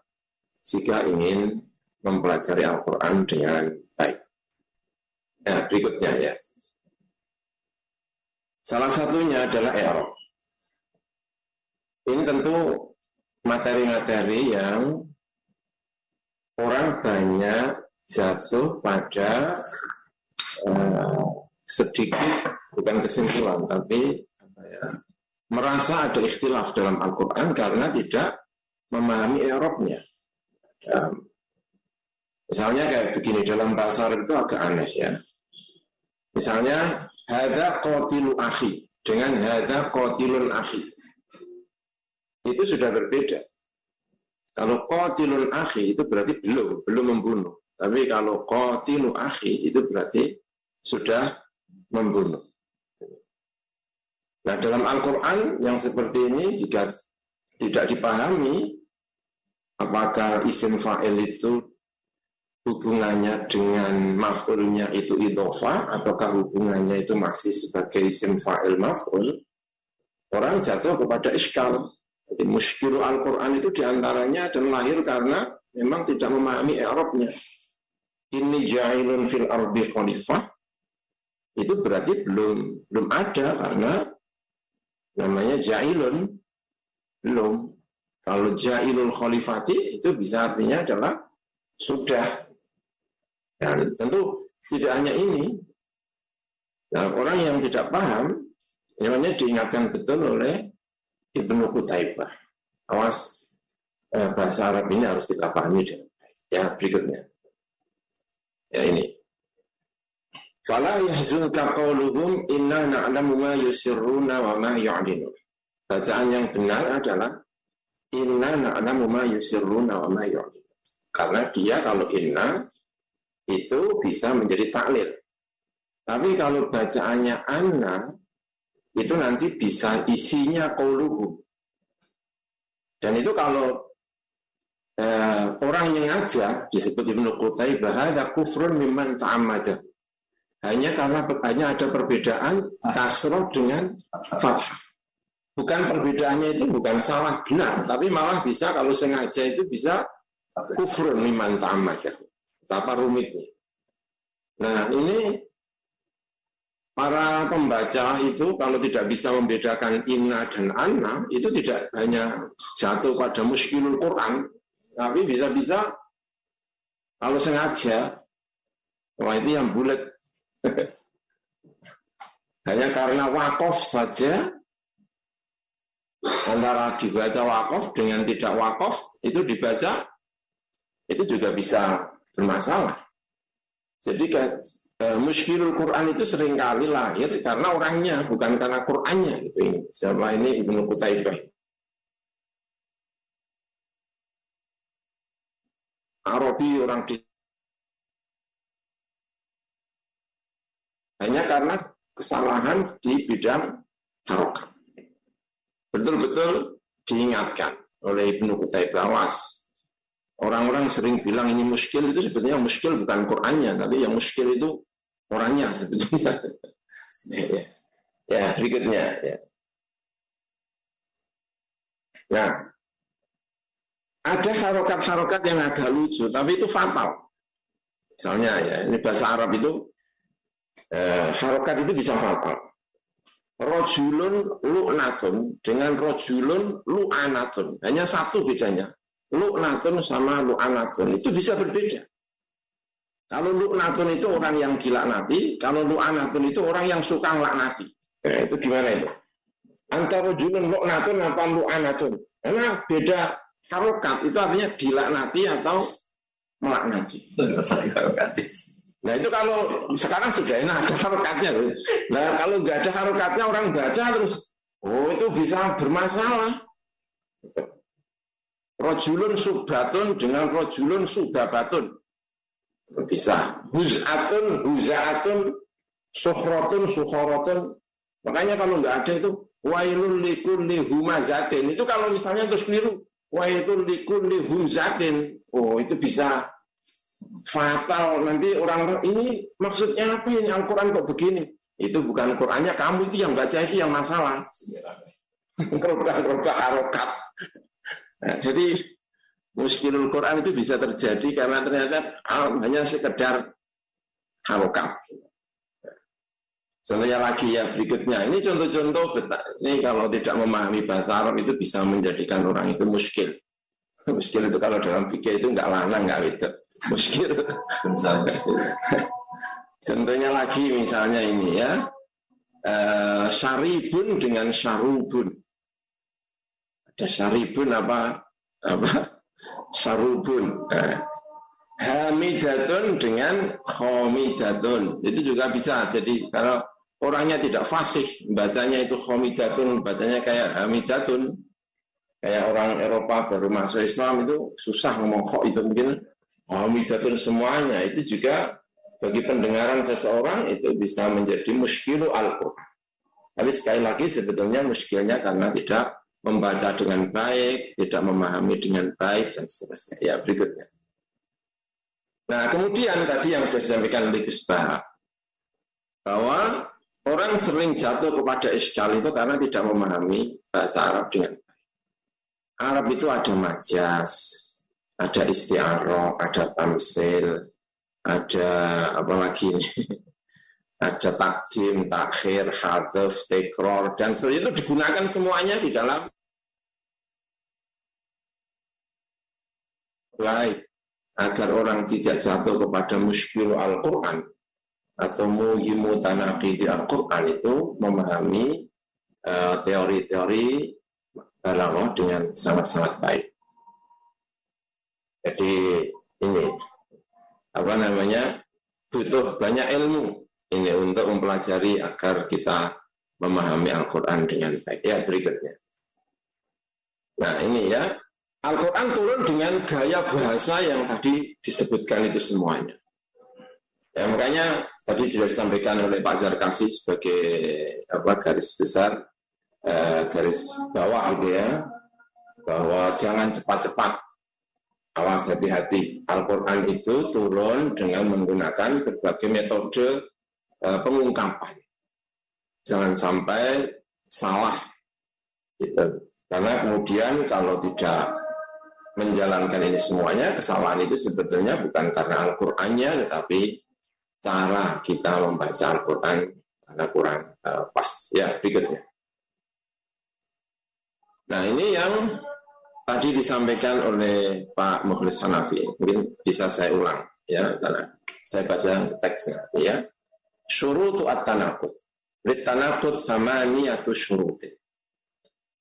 jika ingin mempelajari Al-Quran dengan baik. Nah, berikutnya ya. Salah satunya adalah error. Ini tentu materi-materi yang orang banyak jatuh pada uh, sedikit bukan kesimpulan tapi apa ya, merasa ada ikhtilaf dalam Al-Quran karena tidak memahami Eropnya. misalnya kayak begini dalam bahasa Arab itu agak aneh ya. Misalnya hada kotilu akhi dengan hada kotilun akhi itu sudah berbeda. Kalau kotilun akhi itu berarti belum, belum membunuh. Tapi kalau kotilu akhi itu berarti sudah membunuh. Nah dalam Al-Quran yang seperti ini jika tidak dipahami apakah isim fa'il itu hubungannya dengan maf'ulnya itu idofa ataukah hubungannya itu masih sebagai isim fa'il maf'ul? Orang jatuh kepada iskal jadi muskilu Al-Quran itu di antaranya dan lahir karena memang tidak memahami Eropnya ini jahilun fil ardi khalifah. Itu berarti belum belum ada karena namanya jailun belum. Kalau jailul khalifati itu bisa artinya adalah sudah. Dan tentu tidak hanya ini. Nah, orang yang tidak paham, namanya diingatkan betul oleh Ibnu Qutaibah. Awas eh, bahasa Arab ini harus kita pahami. Ya, berikutnya. Ya ini. Fala yahzunka qawluhum inna na'lamu ma yusirruna wa ma yu'linun. Bacaan yang benar adalah inna na'lamu ma yusirruna wa ma yu'linun. Karena dia kalau inna itu bisa menjadi taklil. Tapi kalau bacaannya anna itu nanti bisa isinya qawluhum. Dan itu kalau eh, orang yang ngajak disebut Ibnu Qutaibah ada kufrun mimman ta'ammadah hanya karena hanya ada perbedaan kasroh dengan fathah. Bukan perbedaannya itu bukan salah benar, tapi malah bisa kalau sengaja itu bisa kufrun liman ta'amad. Betapa rumitnya. Nah ini para pembaca itu kalau tidak bisa membedakan inna dan anna itu tidak hanya jatuh pada muskilul Quran, tapi bisa-bisa kalau sengaja, wah itu yang bulat (laughs) Hanya karena wakaf saja, antara dibaca wakaf dengan tidak wakaf, itu dibaca, itu juga bisa bermasalah. Jadi eh, muskilul Quran itu sering kali lahir karena orangnya, bukan karena Qurannya. Gitu ini. Siapa ini Ibnu Qutaibah. Arabi orang di hanya karena kesalahan di bidang harokat. Betul-betul diingatkan oleh Ibnu Qutaibah awas. Orang-orang sering bilang ini muskil itu sebetulnya muskil bukan Qur'annya, tapi yang muskil itu orangnya sebetulnya. (laughs) ya, ya. ya, berikutnya. Ya. Nah, ada harokat-harokat yang agak lucu, tapi itu fatal. Misalnya ya, ini bahasa Arab itu eh, harokat itu bisa fatal. Rojulun lu'natun dengan rojulun lu'anatun. Hanya satu bedanya. Lu'natun sama lu'anatun. Itu bisa berbeda. Kalau lu'natun itu orang yang dilaknati, kalau lu'anatun itu orang yang suka ngelaknati. Nah, itu gimana itu? Antara rojulun lu'natun apa lu'anatun? Karena beda harokat itu artinya dilaknati atau melaknati. Nah itu kalau sekarang sudah enak ada harokatnya. Nah kalau nggak ada harokatnya orang baca terus, oh itu bisa bermasalah. Rojulun subbatun dengan rojulun subabatun. Bisa. Huzatun, huzaatun, suhrotun, suhorotun. Makanya kalau nggak ada itu, wailun likulli humazatin. Itu kalau misalnya terus keliru. Wailun likulli huzatin. Oh itu bisa fatal. Nanti orang ini maksudnya apa ini? Al-Quran kok begini? Itu bukan Qurannya kamu itu yang baca itu yang masalah. Kerobak-kerobak harokat. Nah, jadi muskilul Quran itu bisa terjadi karena ternyata hanya sekedar harokat. Contohnya lagi ya berikutnya. Ini contoh-contoh ini kalau tidak memahami bahasa Arab itu bisa menjadikan orang itu muskil. Muskil itu kalau dalam fikih itu nggak lanang nggak itu. Muskil. Contohnya lagi misalnya ini ya. Uh, syaribun dengan syarubun. Ada syaribun apa? Apa? Syarubun. Uh, hamidatun dengan khomidatun. Itu juga bisa. Jadi kalau orangnya tidak fasih, bacanya itu khomidatun, bacanya kayak hamidatun. Kayak orang Eropa baru masuk Islam itu susah ngomong kok itu mungkin hamidatun semuanya. Itu juga bagi pendengaran seseorang itu bisa menjadi muskilu Al-Quran. Tapi sekali lagi sebetulnya muskilnya karena tidak membaca dengan baik, tidak memahami dengan baik, dan seterusnya. Ya, berikutnya. Nah, kemudian tadi yang sudah disampaikan oleh Gus bahwa Orang sering jatuh kepada iskal itu karena tidak memahami bahasa Arab dengan baik. Arab itu ada majas, ada istiaroh, ada tamsil, ada apa lagi ini? (laughs) ada takdim, takhir, hadaf, tekror, dan seterusnya itu digunakan semuanya di dalam baik agar orang tidak jatuh kepada muskil Al-Quran atau muhimu tanaqi di Al-Quran itu memahami eh, teori-teori uh, dengan sangat-sangat baik. Jadi ini apa namanya butuh banyak ilmu ini untuk mempelajari agar kita memahami Al-Quran dengan baik. Ya berikutnya. Nah ini ya Al-Quran turun dengan gaya bahasa yang tadi disebutkan itu semuanya. Ya, makanya tadi sudah disampaikan oleh Pak Zarkasi sebagai apa garis besar eh, garis bawah gitu ya bahwa jangan cepat-cepat awas hati-hati Al-Quran itu turun dengan menggunakan berbagai metode eh, pengungkapan jangan sampai salah gitu karena kemudian kalau tidak menjalankan ini semuanya kesalahan itu sebetulnya bukan karena Al-Qur'annya tetapi cara kita membaca Al-Quran karena kurang uh, pas. Ya, berikutnya. Nah, ini yang tadi disampaikan oleh Pak Mukhlis Hanafi. Mungkin bisa saya ulang ya karena saya baca teksnya ya. Syurutu at-tanaqud. Lit-tanaqud samaniyatu syurutin.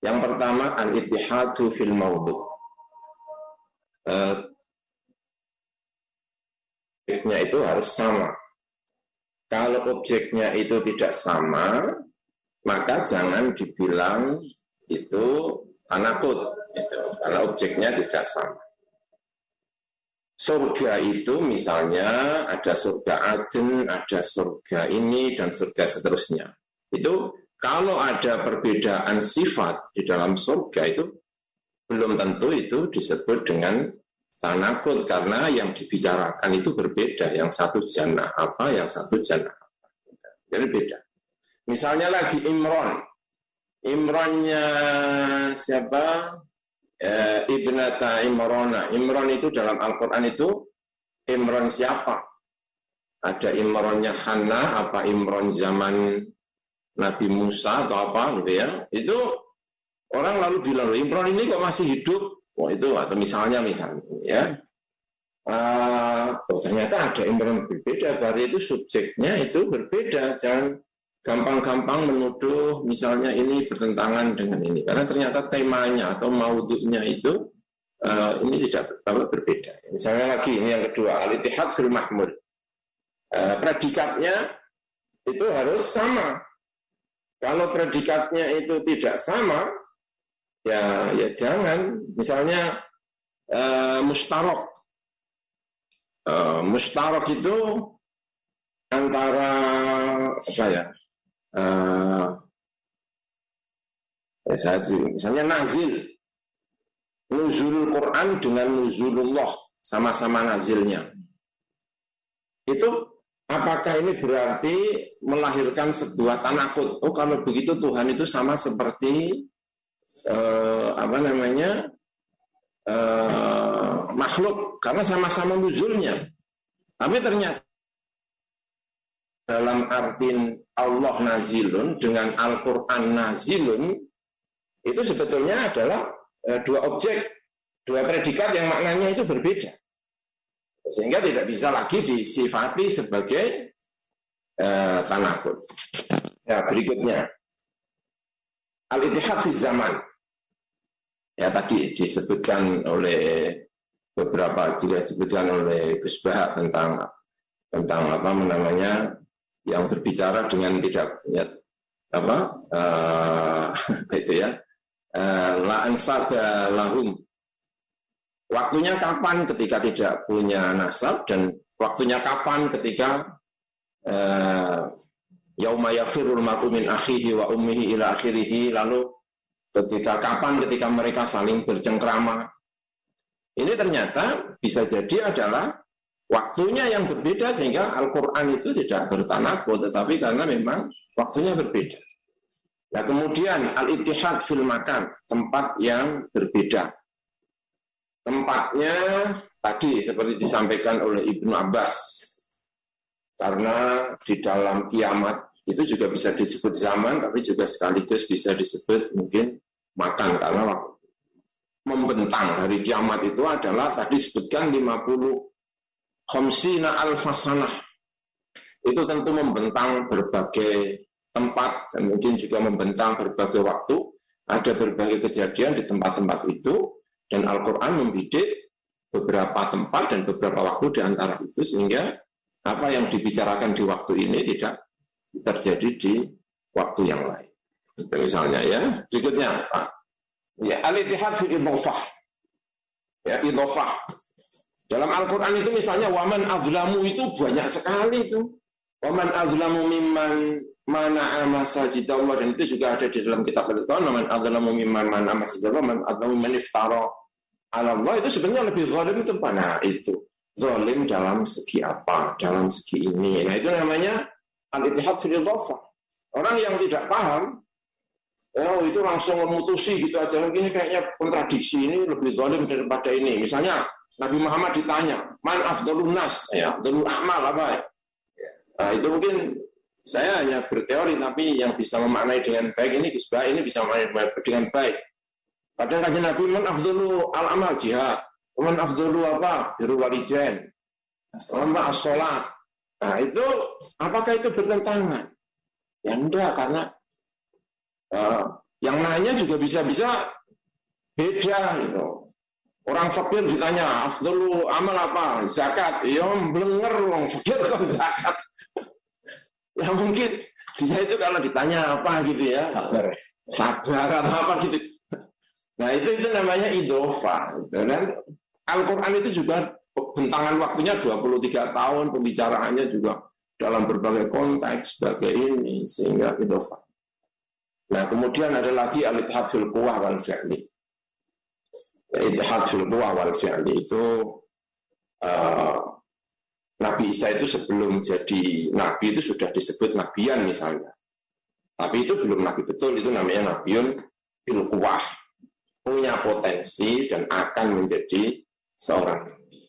Yang pertama al-ittihadu fil mawdu. Uh, itu harus sama kalau objeknya itu tidak sama, maka jangan dibilang itu tanakut, itu, karena objeknya tidak sama. Surga itu misalnya ada surga Aden, ada surga ini, dan surga seterusnya. Itu kalau ada perbedaan sifat di dalam surga itu belum tentu itu disebut dengan tanakut karena yang dibicarakan itu berbeda. Yang satu jannah apa, yang satu jannah apa. Jadi beda. Misalnya lagi Imron. Imronnya siapa? E, Ibnata Imrona. Imron itu dalam Al-Quran itu Imron siapa? Ada Imronnya Hana, apa Imron zaman Nabi Musa atau apa gitu ya. Itu orang lalu bilang, Imron ini kok masih hidup? Oh itu atau misalnya misalnya ya. Uh, ternyata ada imron berbeda, berarti itu subjeknya itu berbeda. Jangan gampang-gampang menuduh misalnya ini bertentangan dengan ini, karena ternyata temanya atau maudhunya itu uh, ini tidak apa, berbeda. Misalnya lagi ini yang kedua, al-ittihad fil mahmud. Uh, predikatnya itu harus sama. Kalau predikatnya itu tidak sama, ya ya jangan misalnya uh, mustarok uh, mustarok itu antara apa ya uh, ya misalnya nazil. Nuzul Quran dengan nuzulullah sama-sama nazilnya. Itu apakah ini berarti melahirkan sebuah tanakut? Oh kalau begitu Tuhan itu sama seperti uh, apa namanya uh, makhluk. Karena sama-sama nuzulnya. Tapi ternyata dalam arti Allah nazilun dengan Al-Quran nazilun itu sebetulnya adalah e, dua objek, dua predikat yang maknanya itu berbeda. Sehingga tidak bisa lagi disifati sebagai e, tanakut. Ya, berikutnya. Al-Ittihad fi zaman. Ya tadi disebutkan oleh beberapa juga disebutkan oleh Gus tentang tentang apa namanya yang berbicara dengan tidak ya, apa uh, (laughs) itu ya. Uh, la ansaba lahum. Waktunya kapan ketika tidak punya nasab dan waktunya kapan ketika uh, yauma yafirul akhihi wa ummihi ila akhirih lalu ketika kapan ketika mereka saling bercengkrama. Ini ternyata bisa jadi adalah Waktunya yang berbeda sehingga Al-Quran itu tidak bertanakut, tetapi karena memang waktunya berbeda. Nah kemudian al-ittihad fil makan, tempat yang berbeda. Tempatnya tadi seperti disampaikan oleh Ibnu Abbas, karena di dalam kiamat itu juga bisa disebut zaman, tapi juga sekaligus bisa disebut mungkin makan, karena waktu membentang hari kiamat itu adalah tadi disebutkan 50 Khomsina al-fasanah itu tentu membentang berbagai tempat dan mungkin juga membentang berbagai waktu. Ada berbagai kejadian di tempat-tempat itu dan Al-Quran membidik beberapa tempat dan beberapa waktu di antara itu sehingga apa yang dibicarakan di waktu ini tidak terjadi di waktu yang lain. Itu misalnya ya. Berikutnya Pak. Ya, al-ittihad fi. Ya, idhofah. Dalam Al-Quran itu misalnya waman azlamu itu banyak sekali itu. Waman azlamu mimman mana masajid Allah dan itu juga ada di dalam kitab Al-Quran. Waman azlamu mimman mana masajid Allah, waman azlamu man iftara Allah itu sebenarnya lebih zalim itu mana itu. Zalim dalam segi apa? Dalam segi ini. Nah itu namanya al-ittihad fil Orang yang tidak paham, oh itu langsung memutusi gitu aja. Ini kayaknya kontradiksi ini lebih zalim daripada ini. Misalnya Nabi Muhammad ditanya, man afdalun nas, ya, afdalul amal apa ya? Nah, itu mungkin saya hanya berteori, tapi yang bisa memaknai dengan baik ini, baik ini bisa memaknai dengan baik. Kadang kadang Nabi man afdalu al amal jihad, man afdalu apa? Biru walidain, sama as-sholat. Nah, itu apakah itu bertentangan? Ya enggak, karena uh, yang nanya juga bisa-bisa beda gitu. Orang fakir ditanya, afdalu amal apa? Zakat. Ya belenger orang fakir kok zakat. (laughs) ya mungkin dia itu kalau ditanya apa gitu ya. Sabar. Sabar atau apa gitu. (laughs) Nah itu itu namanya idofa. Dan Al-Quran itu juga bentangan waktunya 23 tahun, pembicaraannya juga dalam berbagai konteks sebagai ini sehingga idofa. Nah kemudian ada lagi alith fil kuwah wal fi'li Ittihad fil wal fi'li itu uh, Nabi Isa itu sebelum jadi Nabi itu sudah disebut Nabian misalnya. Tapi itu belum Nabi betul, itu namanya Nabiun fil Punya potensi dan akan menjadi seorang Nabi.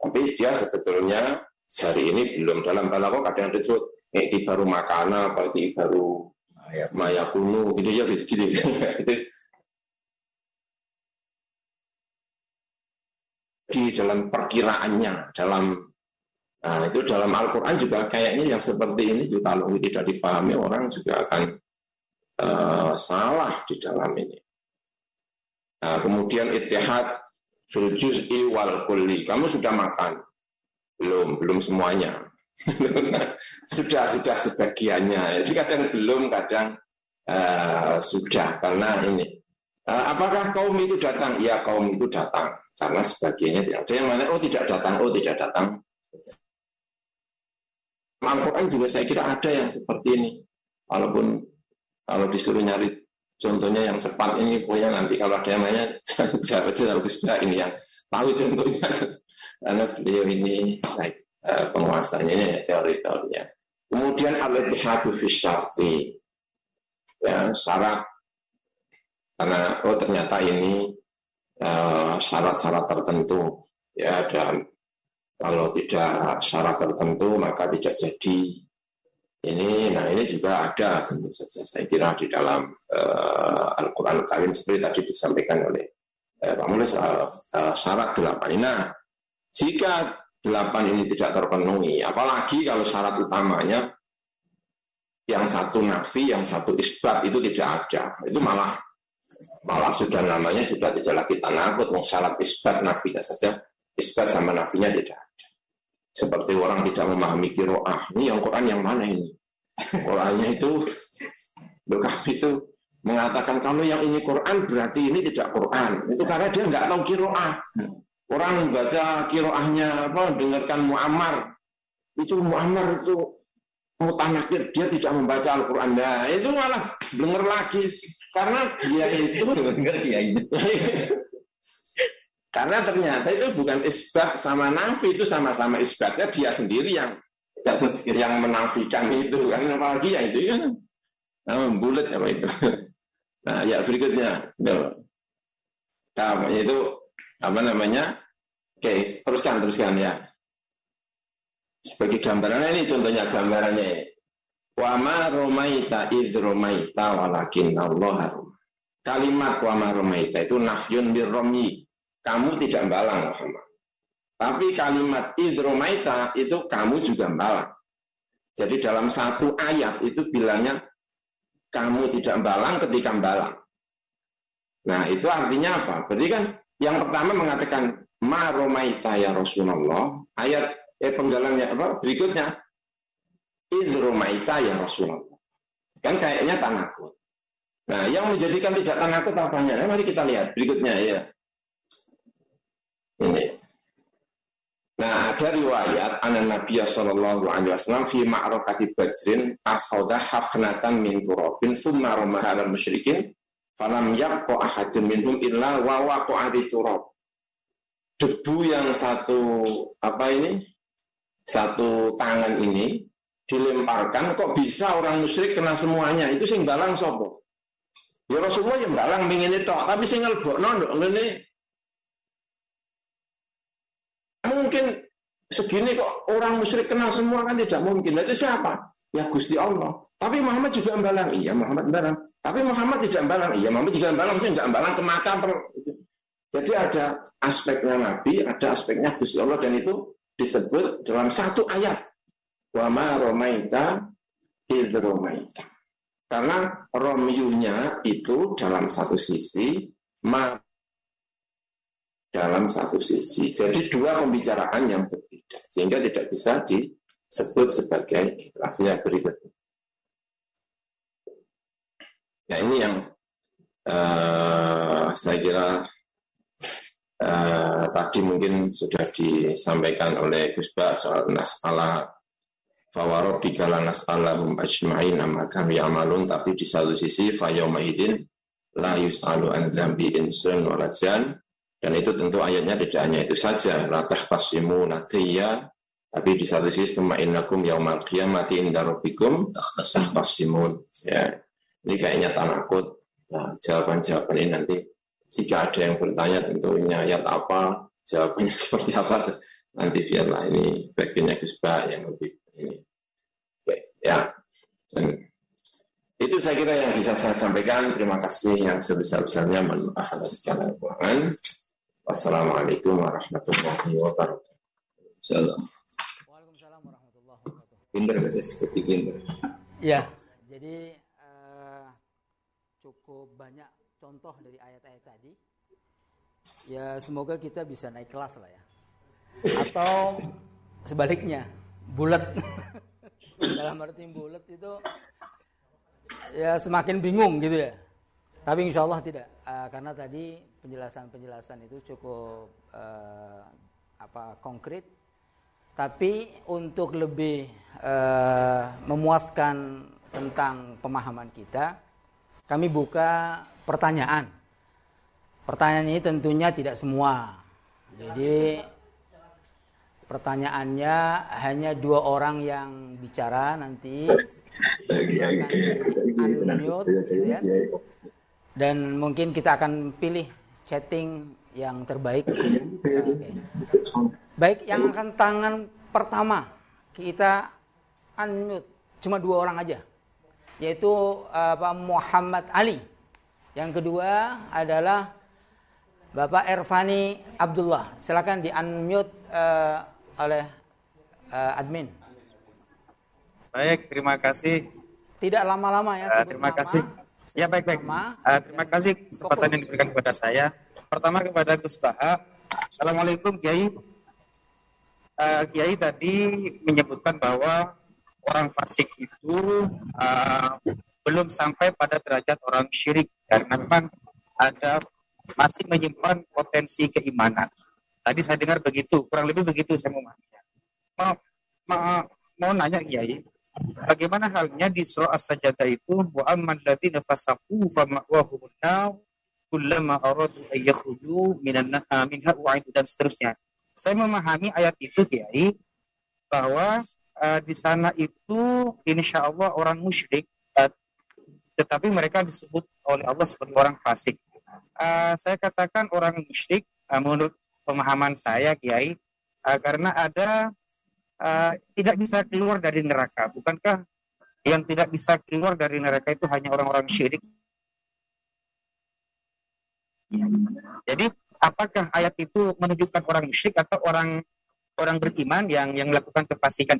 Tapi dia sebetulnya hari ini belum dalam balaghah kadang disebut itu baru makanan apa baru maya kuno gitu ya gitu, gitu. (laughs) itu di dalam perkiraannya, dalam nah, itu dalam Al-Quran juga kayaknya yang seperti ini juga kalau tidak dipahami orang juga akan uh, salah di dalam ini. Nah, kemudian itihad fil juz'i wal kulli. Kamu sudah makan? Belum, belum semuanya. (laughs) sudah, sudah sebagiannya. Jadi kadang belum, kadang uh, sudah karena ini. Apakah kaum itu datang? Ya, kaum itu datang karena sebagiannya tidak ada yang mana oh tidak datang oh tidak datang. Al-Quran juga saya kira ada yang seperti ini. Walaupun kalau disuruh nyari contohnya yang cepat ini pokoknya nanti kalau ada yang nanya (laughs) saya harus ini yang tahu contohnya. (laughs) Karena beliau ini baik eh, penguasanya teori-teorinya kemudian al-ittihadu fi ya syarat. Karena oh ternyata ini syarat-syarat uh, tertentu ya dan kalau tidak syarat tertentu maka tidak jadi Ini, nah ini juga ada tentu saja. Saya kira di dalam uh, Al-Quran Karim seperti tadi disampaikan oleh uh, Pak Mulai soal uh, syarat delapan. Nah, jika delapan ini tidak terpenuhi, apalagi kalau syarat utamanya yang satu nafi, yang satu isbat itu tidak ada, itu malah malah sudah namanya sudah tidak lagi tanakut, syarat isbat nafi saja, isbat sama nafinya tidak ada. Seperti orang tidak memahami kiroah. Ini yang Quran yang mana ini? Orangnya itu, kami itu mengatakan kalau yang ini Quran berarti ini tidak Quran. Itu karena dia nggak tahu kiroah. Orang baca kiroahnya apa, dengarkan Muammar. Itu Muammar itu mutanakir, dia tidak membaca Al-Quran. Nah, itu malah denger lagi. Karena dia itu... Dengar dia ini. Karena ternyata itu bukan isbat sama nafi, itu sama-sama isbatnya dia sendiri yang yang menafikan itu kan. Apalagi ya itu kan. Nah, bulat apa itu? Nah ya berikutnya. Nah, itu apa namanya? Oke teruskan teruskan ya. Sebagai gambarannya ini contohnya gambarannya wama romaita id romaita walakin Allah kalimat wama romaita itu nafyun birromi kamu tidak balang Muhammad. Tapi kalimat idromaita itu kamu juga balang. Jadi dalam satu ayat itu bilangnya kamu tidak balang ketika balang. Nah itu artinya apa? Berarti kan yang pertama mengatakan ma romaita ya Rasulullah. Ayat eh penggalannya apa? Berikutnya idromaita ya Rasulullah. Kan kayaknya tanakut. Nah yang menjadikan tidak tanakut apanya? Nah, mari kita lihat berikutnya ya. Ini. Nah, ada riwayat anak Nabi sallallahu alaihi wasallam fi ma'rakati Badrin akhadha hafnatan min turabin thumma ramaha al musyrikin falam yabqa ahadun minhum illa wa waqa'a turab. Debu yang satu apa ini? Satu tangan ini dilemparkan kok bisa orang musyrik kena semuanya? Itu sing balang sopo? Ya Rasulullah yang balang mingin itu, tapi sing ngelbokno ndok ngene mungkin segini kok orang musyrik kenal semua kan tidak mungkin. Nah, itu siapa? Ya Gusti Allah. Tapi Muhammad juga membalang. Iya Muhammad membalang. Tapi Muhammad tidak membalang. Iya Muhammad juga membalang. Saya tidak membalang ke mata. Jadi ada aspeknya Nabi, ada aspeknya Gusti Allah dan itu disebut dalam satu ayat. Wa ma romaita id romaita. Karena romyunya itu dalam satu sisi, ma dalam satu sisi. Jadi dua pembicaraan yang berbeda, sehingga tidak bisa disebut sebagai lafnya berikutnya. Nah ini yang uh, saya kira uh, tadi mungkin sudah disampaikan oleh Gus Ba soal nas'ala fawarobika la nas'alahum ajma'in amma kami amalun tapi di satu sisi fayawmaidin la yus'alu an dzambi insun walajan dan itu tentu ayatnya tidak hanya itu saja. Latah fasimu latiyya. Tapi di satu sisi innakum yaumal qiyamati inda rabbikum fasimun. Ya. Ini kayaknya tanakut. Nah, jawaban-jawaban ini nanti jika ada yang bertanya tentu ini ayat apa, jawabannya (laughs) seperti apa, nanti biarlah ini bagiannya Gus yang lebih ini. Oke, ya. Dan itu saya kira yang bisa saya sampaikan. Terima kasih yang sebesar-besarnya. Mohon maaf atas segala kekurangan. Wassalamualaikum warahmatullahi wabarakatuh. Salam. Waalaikumsalam warahmatullahi wabarakatuh. Pinter seperti pinter. Ya, jadi uh, cukup banyak contoh dari ayat-ayat tadi. Ya semoga kita bisa naik kelas lah ya. Atau sebaliknya, bulat. (laughs) Dalam arti bulat itu ya semakin bingung gitu ya. Tapi insya Allah tidak, uh, karena tadi penjelasan-penjelasan itu cukup uh, apa konkret. Tapi untuk lebih uh, memuaskan tentang pemahaman kita, kami buka pertanyaan. Pertanyaan ini tentunya tidak semua. Jadi pertanyaannya hanya dua orang yang bicara nanti unmute gitu ya dan mungkin kita akan pilih chatting yang terbaik. Okay. Baik, yang akan tangan pertama kita unmute. cuma dua orang aja, yaitu uh, Pak Muhammad Ali. Yang kedua adalah Bapak Ervani Abdullah. Silakan di unmute uh, oleh uh, admin. Baik, terima kasih. Tidak lama-lama ya. Uh, terima nama. kasih. Ya baik baik. Uh, terima kasih kesempatan yang diberikan kepada saya. Pertama kepada Gus Baha. Assalamualaikum Kiai. Uh, Kiai tadi menyebutkan bahwa orang fasik itu uh, belum sampai pada derajat orang syirik karena memang ada masih menyimpan potensi keimanan. Tadi saya dengar begitu, kurang lebih begitu saya mau Mau, mau, mau nanya Kiai, Bagaimana halnya di surah As-Sajdah itu wa amman ladzina fasaqu fa ma'wahum an kullama aradu ay yakhruju minan ah, minha u'idu dan seterusnya. Saya memahami ayat itu Kiai bahwa uh, di sana itu insya Allah orang musyrik uh, tetapi mereka disebut oleh Allah sebagai orang fasik. Uh, saya katakan orang musyrik uh, menurut pemahaman saya Kiai uh, karena ada uh, tidak bisa keluar dari neraka. Bukankah yang tidak bisa keluar dari neraka itu hanya orang-orang syirik? Jadi apakah ayat itu menunjukkan orang musyrik atau orang orang beriman yang yang melakukan kefasikan?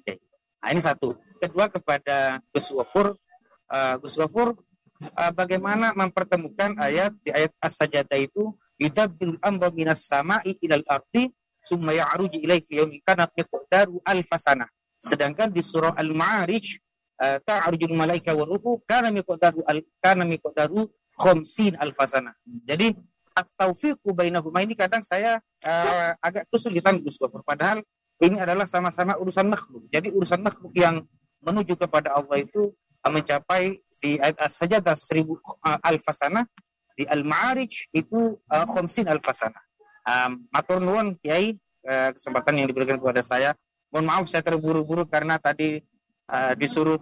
Nah, ini satu. Kedua kepada Gus Wafur, uh, Gus Wafur, uh, bagaimana mempertemukan ayat di ayat As-Sajdah itu Idabbil amra minas sama'i ilal ardi summa ya'ruju ilaika yaumin kana miqdaru alfasana. Sedangkan di surah Al-Ma'arij uh, ta'rujul malaika wa ruhu kana miqdaru al kana miqdaru khamsin alfasana. Jadi at-taufiqu bainahuma ini kadang saya uh, agak kesulitan Gus Gofur. Padahal ini adalah sama-sama urusan makhluk. Jadi urusan makhluk yang menuju kepada Allah itu mencapai di ayat as-sajdah seribu uh, alfasana di Al-Ma'arij itu uh, khamsin alfasana. Um, matur nuwun Kiai uh, kesempatan yang diberikan kepada saya. Mohon maaf saya terburu-buru karena tadi uh, disuruh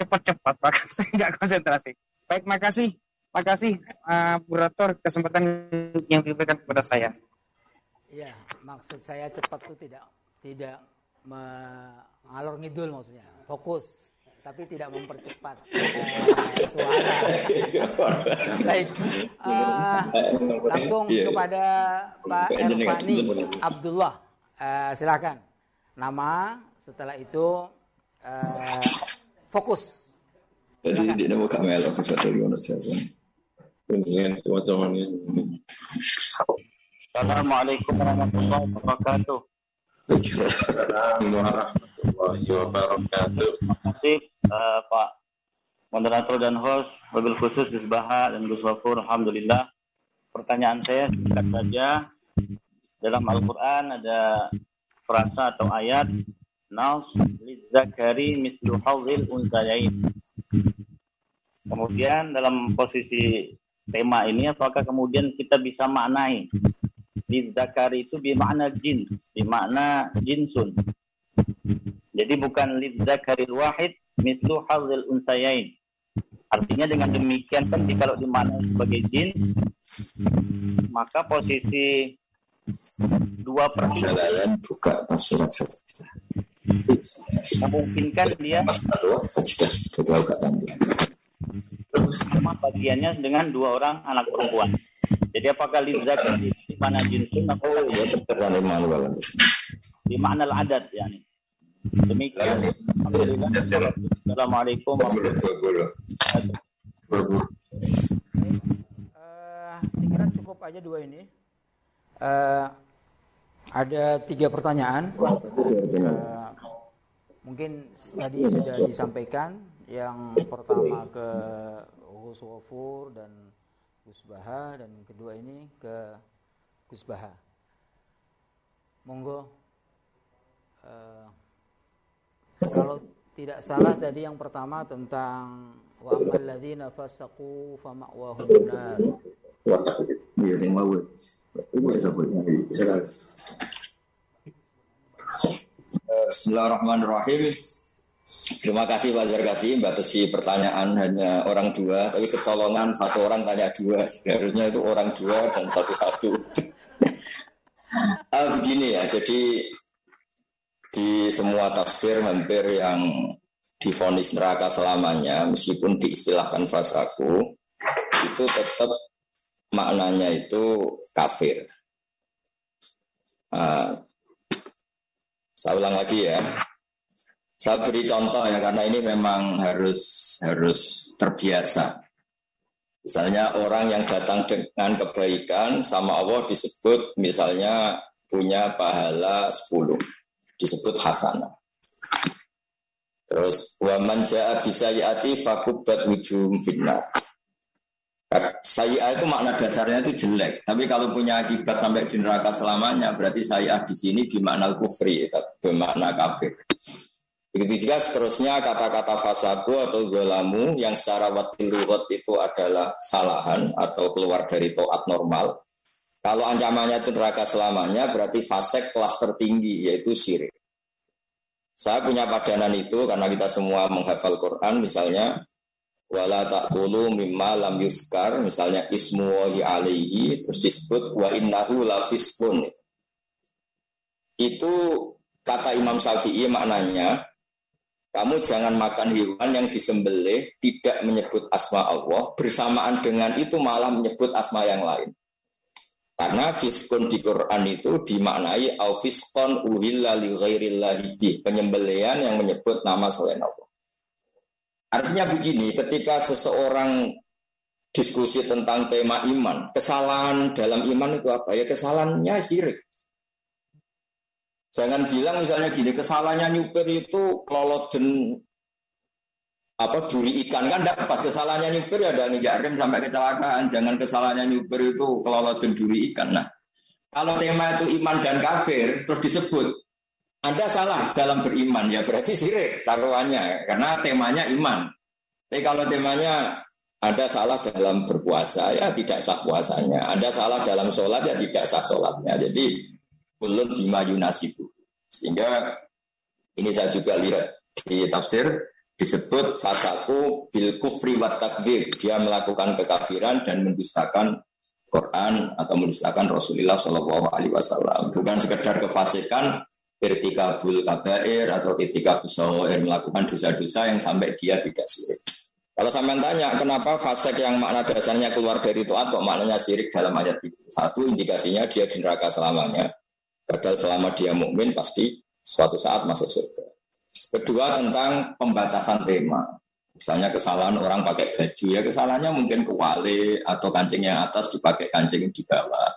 cepat-cepat (laughs) maka saya nggak konsentrasi. Baik, makasih. Makasih uh, Burator kesempatan yang diberikan kepada saya. Iya, maksud saya cepat itu tidak tidak mengalor ngidul maksudnya. Fokus tapi tidak mempercepat uh, (laughs) suara. Baik, uh, langsung iya. kepada Pak Erfani Abdullah. Uh, silakan. Nama, setelah itu uh, fokus. Jadi di nama kami adalah sesuatu yang Assalamualaikum warahmatullahi wabarakatuh. Terima kasih uh, Pak moderator dan host, mobil khusus Gus Baha dan Gus Wafur. Alhamdulillah. Pertanyaan saya singkat saja. Dalam Al-Quran ada frasa atau ayat Nas lidzakari mislu hawzil unsayain. Kemudian dalam posisi tema ini apakah kemudian kita bisa maknai lidzakari itu bermakna jins, bermakna jinsun. Jadi bukan lidzakaril wahid mislu hazil unsayain. Artinya dengan demikian kan kalau dimaknai sebagai jins, maka posisi dua perjalanan buka surat memungkinkan dia sama bagiannya dengan dua orang anak perempuan. Jadi apakah lizak di mana jinsun atau di makna adat ya nih. Demikian. Assalamualaikum warahmatullahi wabarakatuh. Uh, saya kira cukup aja dua ini. Uh, ada tiga pertanyaan. Uh, mungkin tadi sudah disampaikan. Yang pertama ke Gus dan Gus Baha dan kedua ini ke Gus Baha. Monggo. Uh, kalau tidak salah tadi yang pertama tentang wa amal ladzina fasaqu fa ma'wahum nar. Iya sing mau. Bismillahirrahmanirrahim. Terima kasih Pak Zarkasi, batasi pertanyaan hanya orang dua, tapi kecolongan satu orang tanya dua. Harusnya itu orang dua dan satu-satu. ah, begini ya, jadi di semua tafsir hampir yang difonis neraka selamanya, meskipun diistilahkan fasaku, itu tetap maknanya itu kafir. Nah, saya ulang lagi ya. Saya beri contoh ya karena ini memang harus harus terbiasa. Misalnya orang yang datang dengan kebaikan sama Allah disebut misalnya punya pahala 10. Disebut hasanah. Terus wa man jaa bisayiati fakubat ujum fitnah. Sayi'ah itu makna dasarnya itu jelek, tapi kalau punya akibat sampai di neraka selamanya, berarti sayi'ah di sini bermakna kufri, bermakna kafir. Begitu juga seterusnya kata-kata fasaku atau zolamu yang secara lugot itu adalah kesalahan atau keluar dari toat normal. Kalau ancamannya itu neraka selamanya berarti fasek kelas tertinggi yaitu syirik. Saya punya padanan itu karena kita semua menghafal Quran misalnya wala taqulu mimma lam yuskar misalnya ismu wahi alaihi terus disebut wa innahu lafiskun. Itu kata Imam Syafi'i maknanya kamu jangan makan hewan yang disembelih tidak menyebut asma Allah bersamaan dengan itu malah menyebut asma yang lain. Karena fiskun di Quran itu dimaknai au fiskon uhilla li ghairillahi penyembelian yang menyebut nama selain Allah. Artinya begini, ketika seseorang diskusi tentang tema iman, kesalahan dalam iman itu apa? Ya kesalahannya syirik. Jangan bilang misalnya gini, kesalahannya nyupir itu dan apa duri ikan kan tidak pas kesalahannya nyupir ya ada nginjak rem sampai kecelakaan. Jangan kesalahannya nyupir itu dan duri ikan. Nah, kalau tema itu iman dan kafir terus disebut Anda salah dalam beriman ya berarti sirik taruhannya karena temanya iman. Tapi kalau temanya ada salah dalam berpuasa ya tidak sah puasanya. Ada salah dalam sholat ya tidak sah sholatnya. Jadi belum bima yunasibu. Sehingga ini saya juga lihat di tafsir disebut fasaku bil kufri wa takdir. Dia melakukan kekafiran dan mendustakan Quran atau mendustakan Rasulullah Shallallahu Alaihi Wasallam. Bukan sekedar kefasikan ketika bul kabair atau ketika busawair melakukan dosa-dosa yang sampai dia tidak sirik. Kalau saya tanya, kenapa fasek yang makna dasarnya keluar dari itu atau maknanya sirik dalam ayat itu? Satu, indikasinya dia di neraka selamanya. Padahal selama dia mukmin pasti suatu saat masuk surga. Kedua tentang pembatasan tema. Misalnya kesalahan orang pakai baju ya kesalahannya mungkin kewali atau kancing yang atas dipakai kancing di bawah.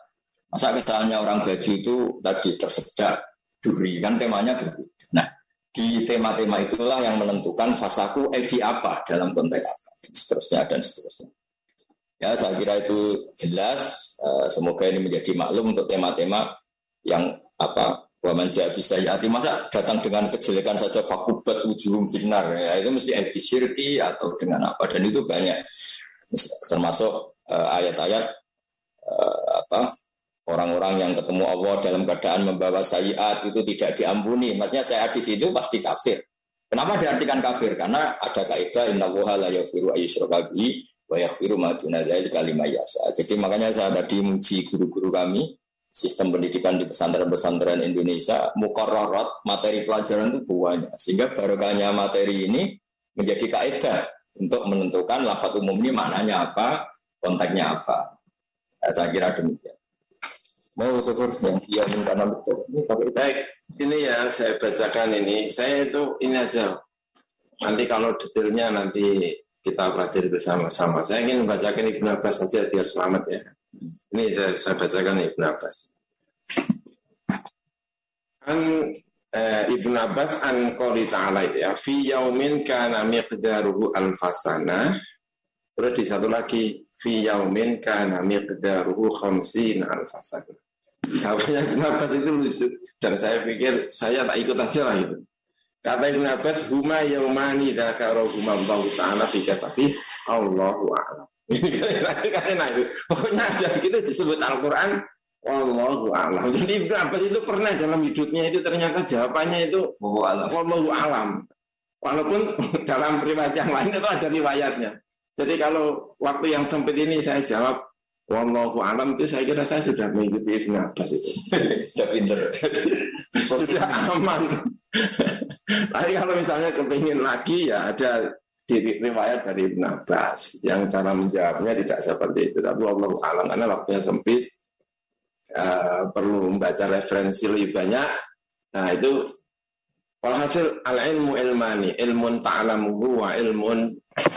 Masa kesalahannya orang baju itu tadi tersedak duri kan temanya berbeda. Nah di tema-tema itulah yang menentukan fasaku evi apa dalam konteks apa, seterusnya dan seterusnya. Ya saya kira itu jelas. Eh, semoga ini menjadi maklum untuk tema-tema yang apa Waman bisa ya masa datang dengan kejelekan saja fakubat ujung finar ya itu mesti syirki atau dengan apa. Dan itu banyak. Termasuk uh, ayat-ayat uh, apa orang-orang yang ketemu Allah dalam keadaan membawa sayiat itu tidak diampuni. Maksudnya saya di situ pasti kafir. Kenapa diartikan kafir? Karena ada kaidah inna wuha la yaghfiru ayyushraka wa yaghfiru ma duna yasa jadi makanya saya tadi muji guru-guru kami sistem pendidikan di pesantren-pesantren Indonesia mukarrarat materi pelajaran itu banyak. Sehingga barokahnya materi ini menjadi kaidah untuk menentukan lafaz umum ini maknanya apa konteksnya apa. Nah, saya kira demikian. Mau syukur yang dia karena betul ini baik ini ya saya bacakan ini. Saya itu ini aja. Nanti kalau detailnya nanti kita pelajari bersama-sama. Saya ingin membacakan Ibnu Abbas saja biar selamat ya ini saya, saya bacakan Ibn Abbas. An eh, Ibn Abbas an qoli ta'ala itu ya. Fi yaumin kana miqdaruhu alfasana. Terus di satu lagi. Fi yaumin kana miqdaruhu khamsin alfasana. Sahabatnya Ibn Abbas itu lucu. Dan saya pikir saya tak ikut aja lah itu. Kata Ibn Abbas, huma yaumani dakaro huma Allah ta'ala fi tapi Allahu a'lam. Karena. (laughs) Pokoknya ada gitu disebut Al-Quran Wallahu alam. Jadi Ibnu Abbas itu pernah dalam hidupnya itu ternyata jawabannya itu Wallahu alam. Walaupun (laughs) dalam riwayat yang lain itu ada riwayatnya. Jadi kalau waktu yang sempit ini saya jawab Wallahu alam itu saya kira saya sudah mengikuti Ibnu Abbas itu. (laughs) sudah pinter. sudah aman. Tapi kalau misalnya kepingin lagi ya ada di riwayat dari Ibn Abbas yang cara menjawabnya tidak seperti itu. Tapi Allah alam karena waktunya sempit uh, perlu membaca referensi lebih banyak. Nah itu Walhasil al ilmu ilmani, ilmun ta'lamuhu wa ilmun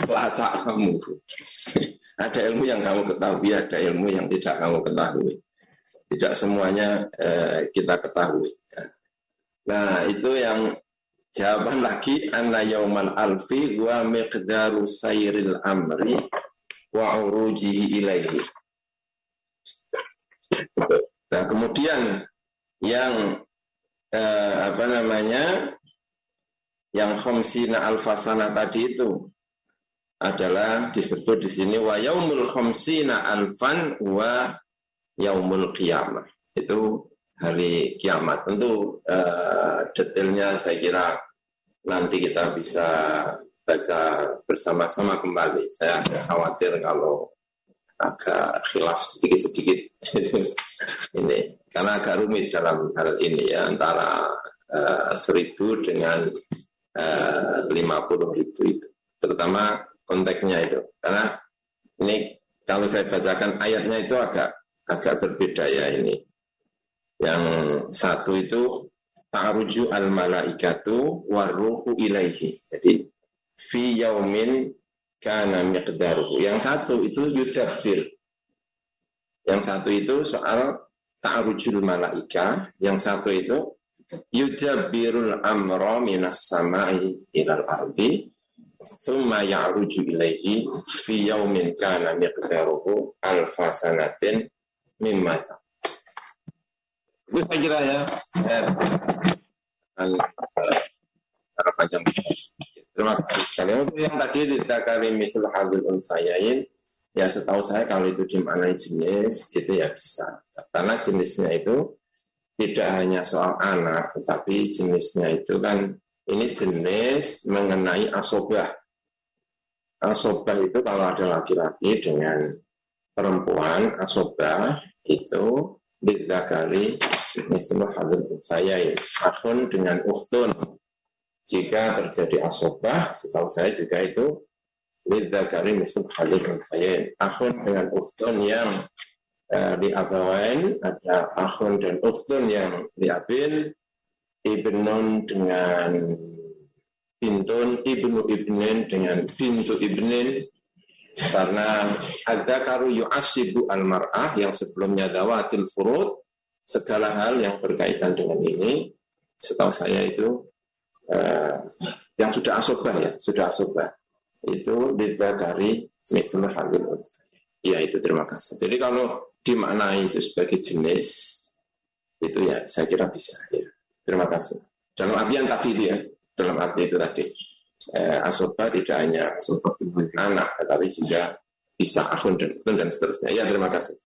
la ta'lamuhu. (laughs) ada ilmu yang kamu ketahui, ada ilmu yang tidak kamu ketahui. Tidak semuanya eh, kita ketahui. Nah, itu yang jawaban lagi anna yaumal alfi wa miqdaru sayril amri wa urujihi ilaihi. Nah, kemudian yang eh, apa namanya yang khamsina alfasana tadi itu adalah disebut di sini wa yaumul khamsina alfan wa yaumul qiyamah. Itu hari kiamat. Tentu eh, detailnya saya kira nanti kita bisa baca bersama-sama kembali. Saya khawatir kalau agak khilaf sedikit-sedikit (laughs) ini karena agak rumit dalam hal ini ya antara uh, seribu dengan eh, lima puluh ribu itu terutama konteksnya itu karena ini kalau saya bacakan ayatnya itu agak agak berbeda ya ini yang satu itu ta'ruju al malaikatu waruhu ilaihi. Jadi fi yaumin kana miqdaruhu. Yang satu itu yudabbir. Yang satu itu soal ta'rujul malaika, yang satu itu yudabbirul amra minas samai ilal ardi thumma ya'ruju ilaihi fi yaumin kana miqdaruhu alfa sanatin mimma itu saya kira ya eh, terima kasih sekali untuk yang tadi ditakari misal hadil unsayain Ya setahu saya kalau itu dimaknai jenis itu ya bisa. Karena jenisnya itu tidak hanya soal anak, tetapi jenisnya itu kan ini jenis mengenai asobah. Asobah itu kalau ada laki-laki dengan perempuan, asobah itu kali mislu hadir saya ini. Akun dengan uhtun. Jika terjadi asobah, setahu saya juga itu lidzakari misal hadir unsayain. Akhun dengan ukhtun yang uh, di abawain, ada akhun dan ukhtun yang di abin, ibnun dengan bintun, ibnu ibnin dengan bintu ibnin, karena ada karu yu'asibu al-mar'ah yang sebelumnya dawatil furud, segala hal yang berkaitan dengan ini, setahu saya itu uh, yang sudah asobah ya, sudah asobah itu didzakari mithlu halil Ya itu terima kasih. Jadi kalau dimaknai itu sebagai jenis itu ya saya kira bisa ya. Terima kasih. Dalam artian tadi itu ya, dalam arti itu tadi. Eh, asoba tidak hanya seperti anak, tetapi juga bisa akun dan, dan seterusnya. Ya terima kasih.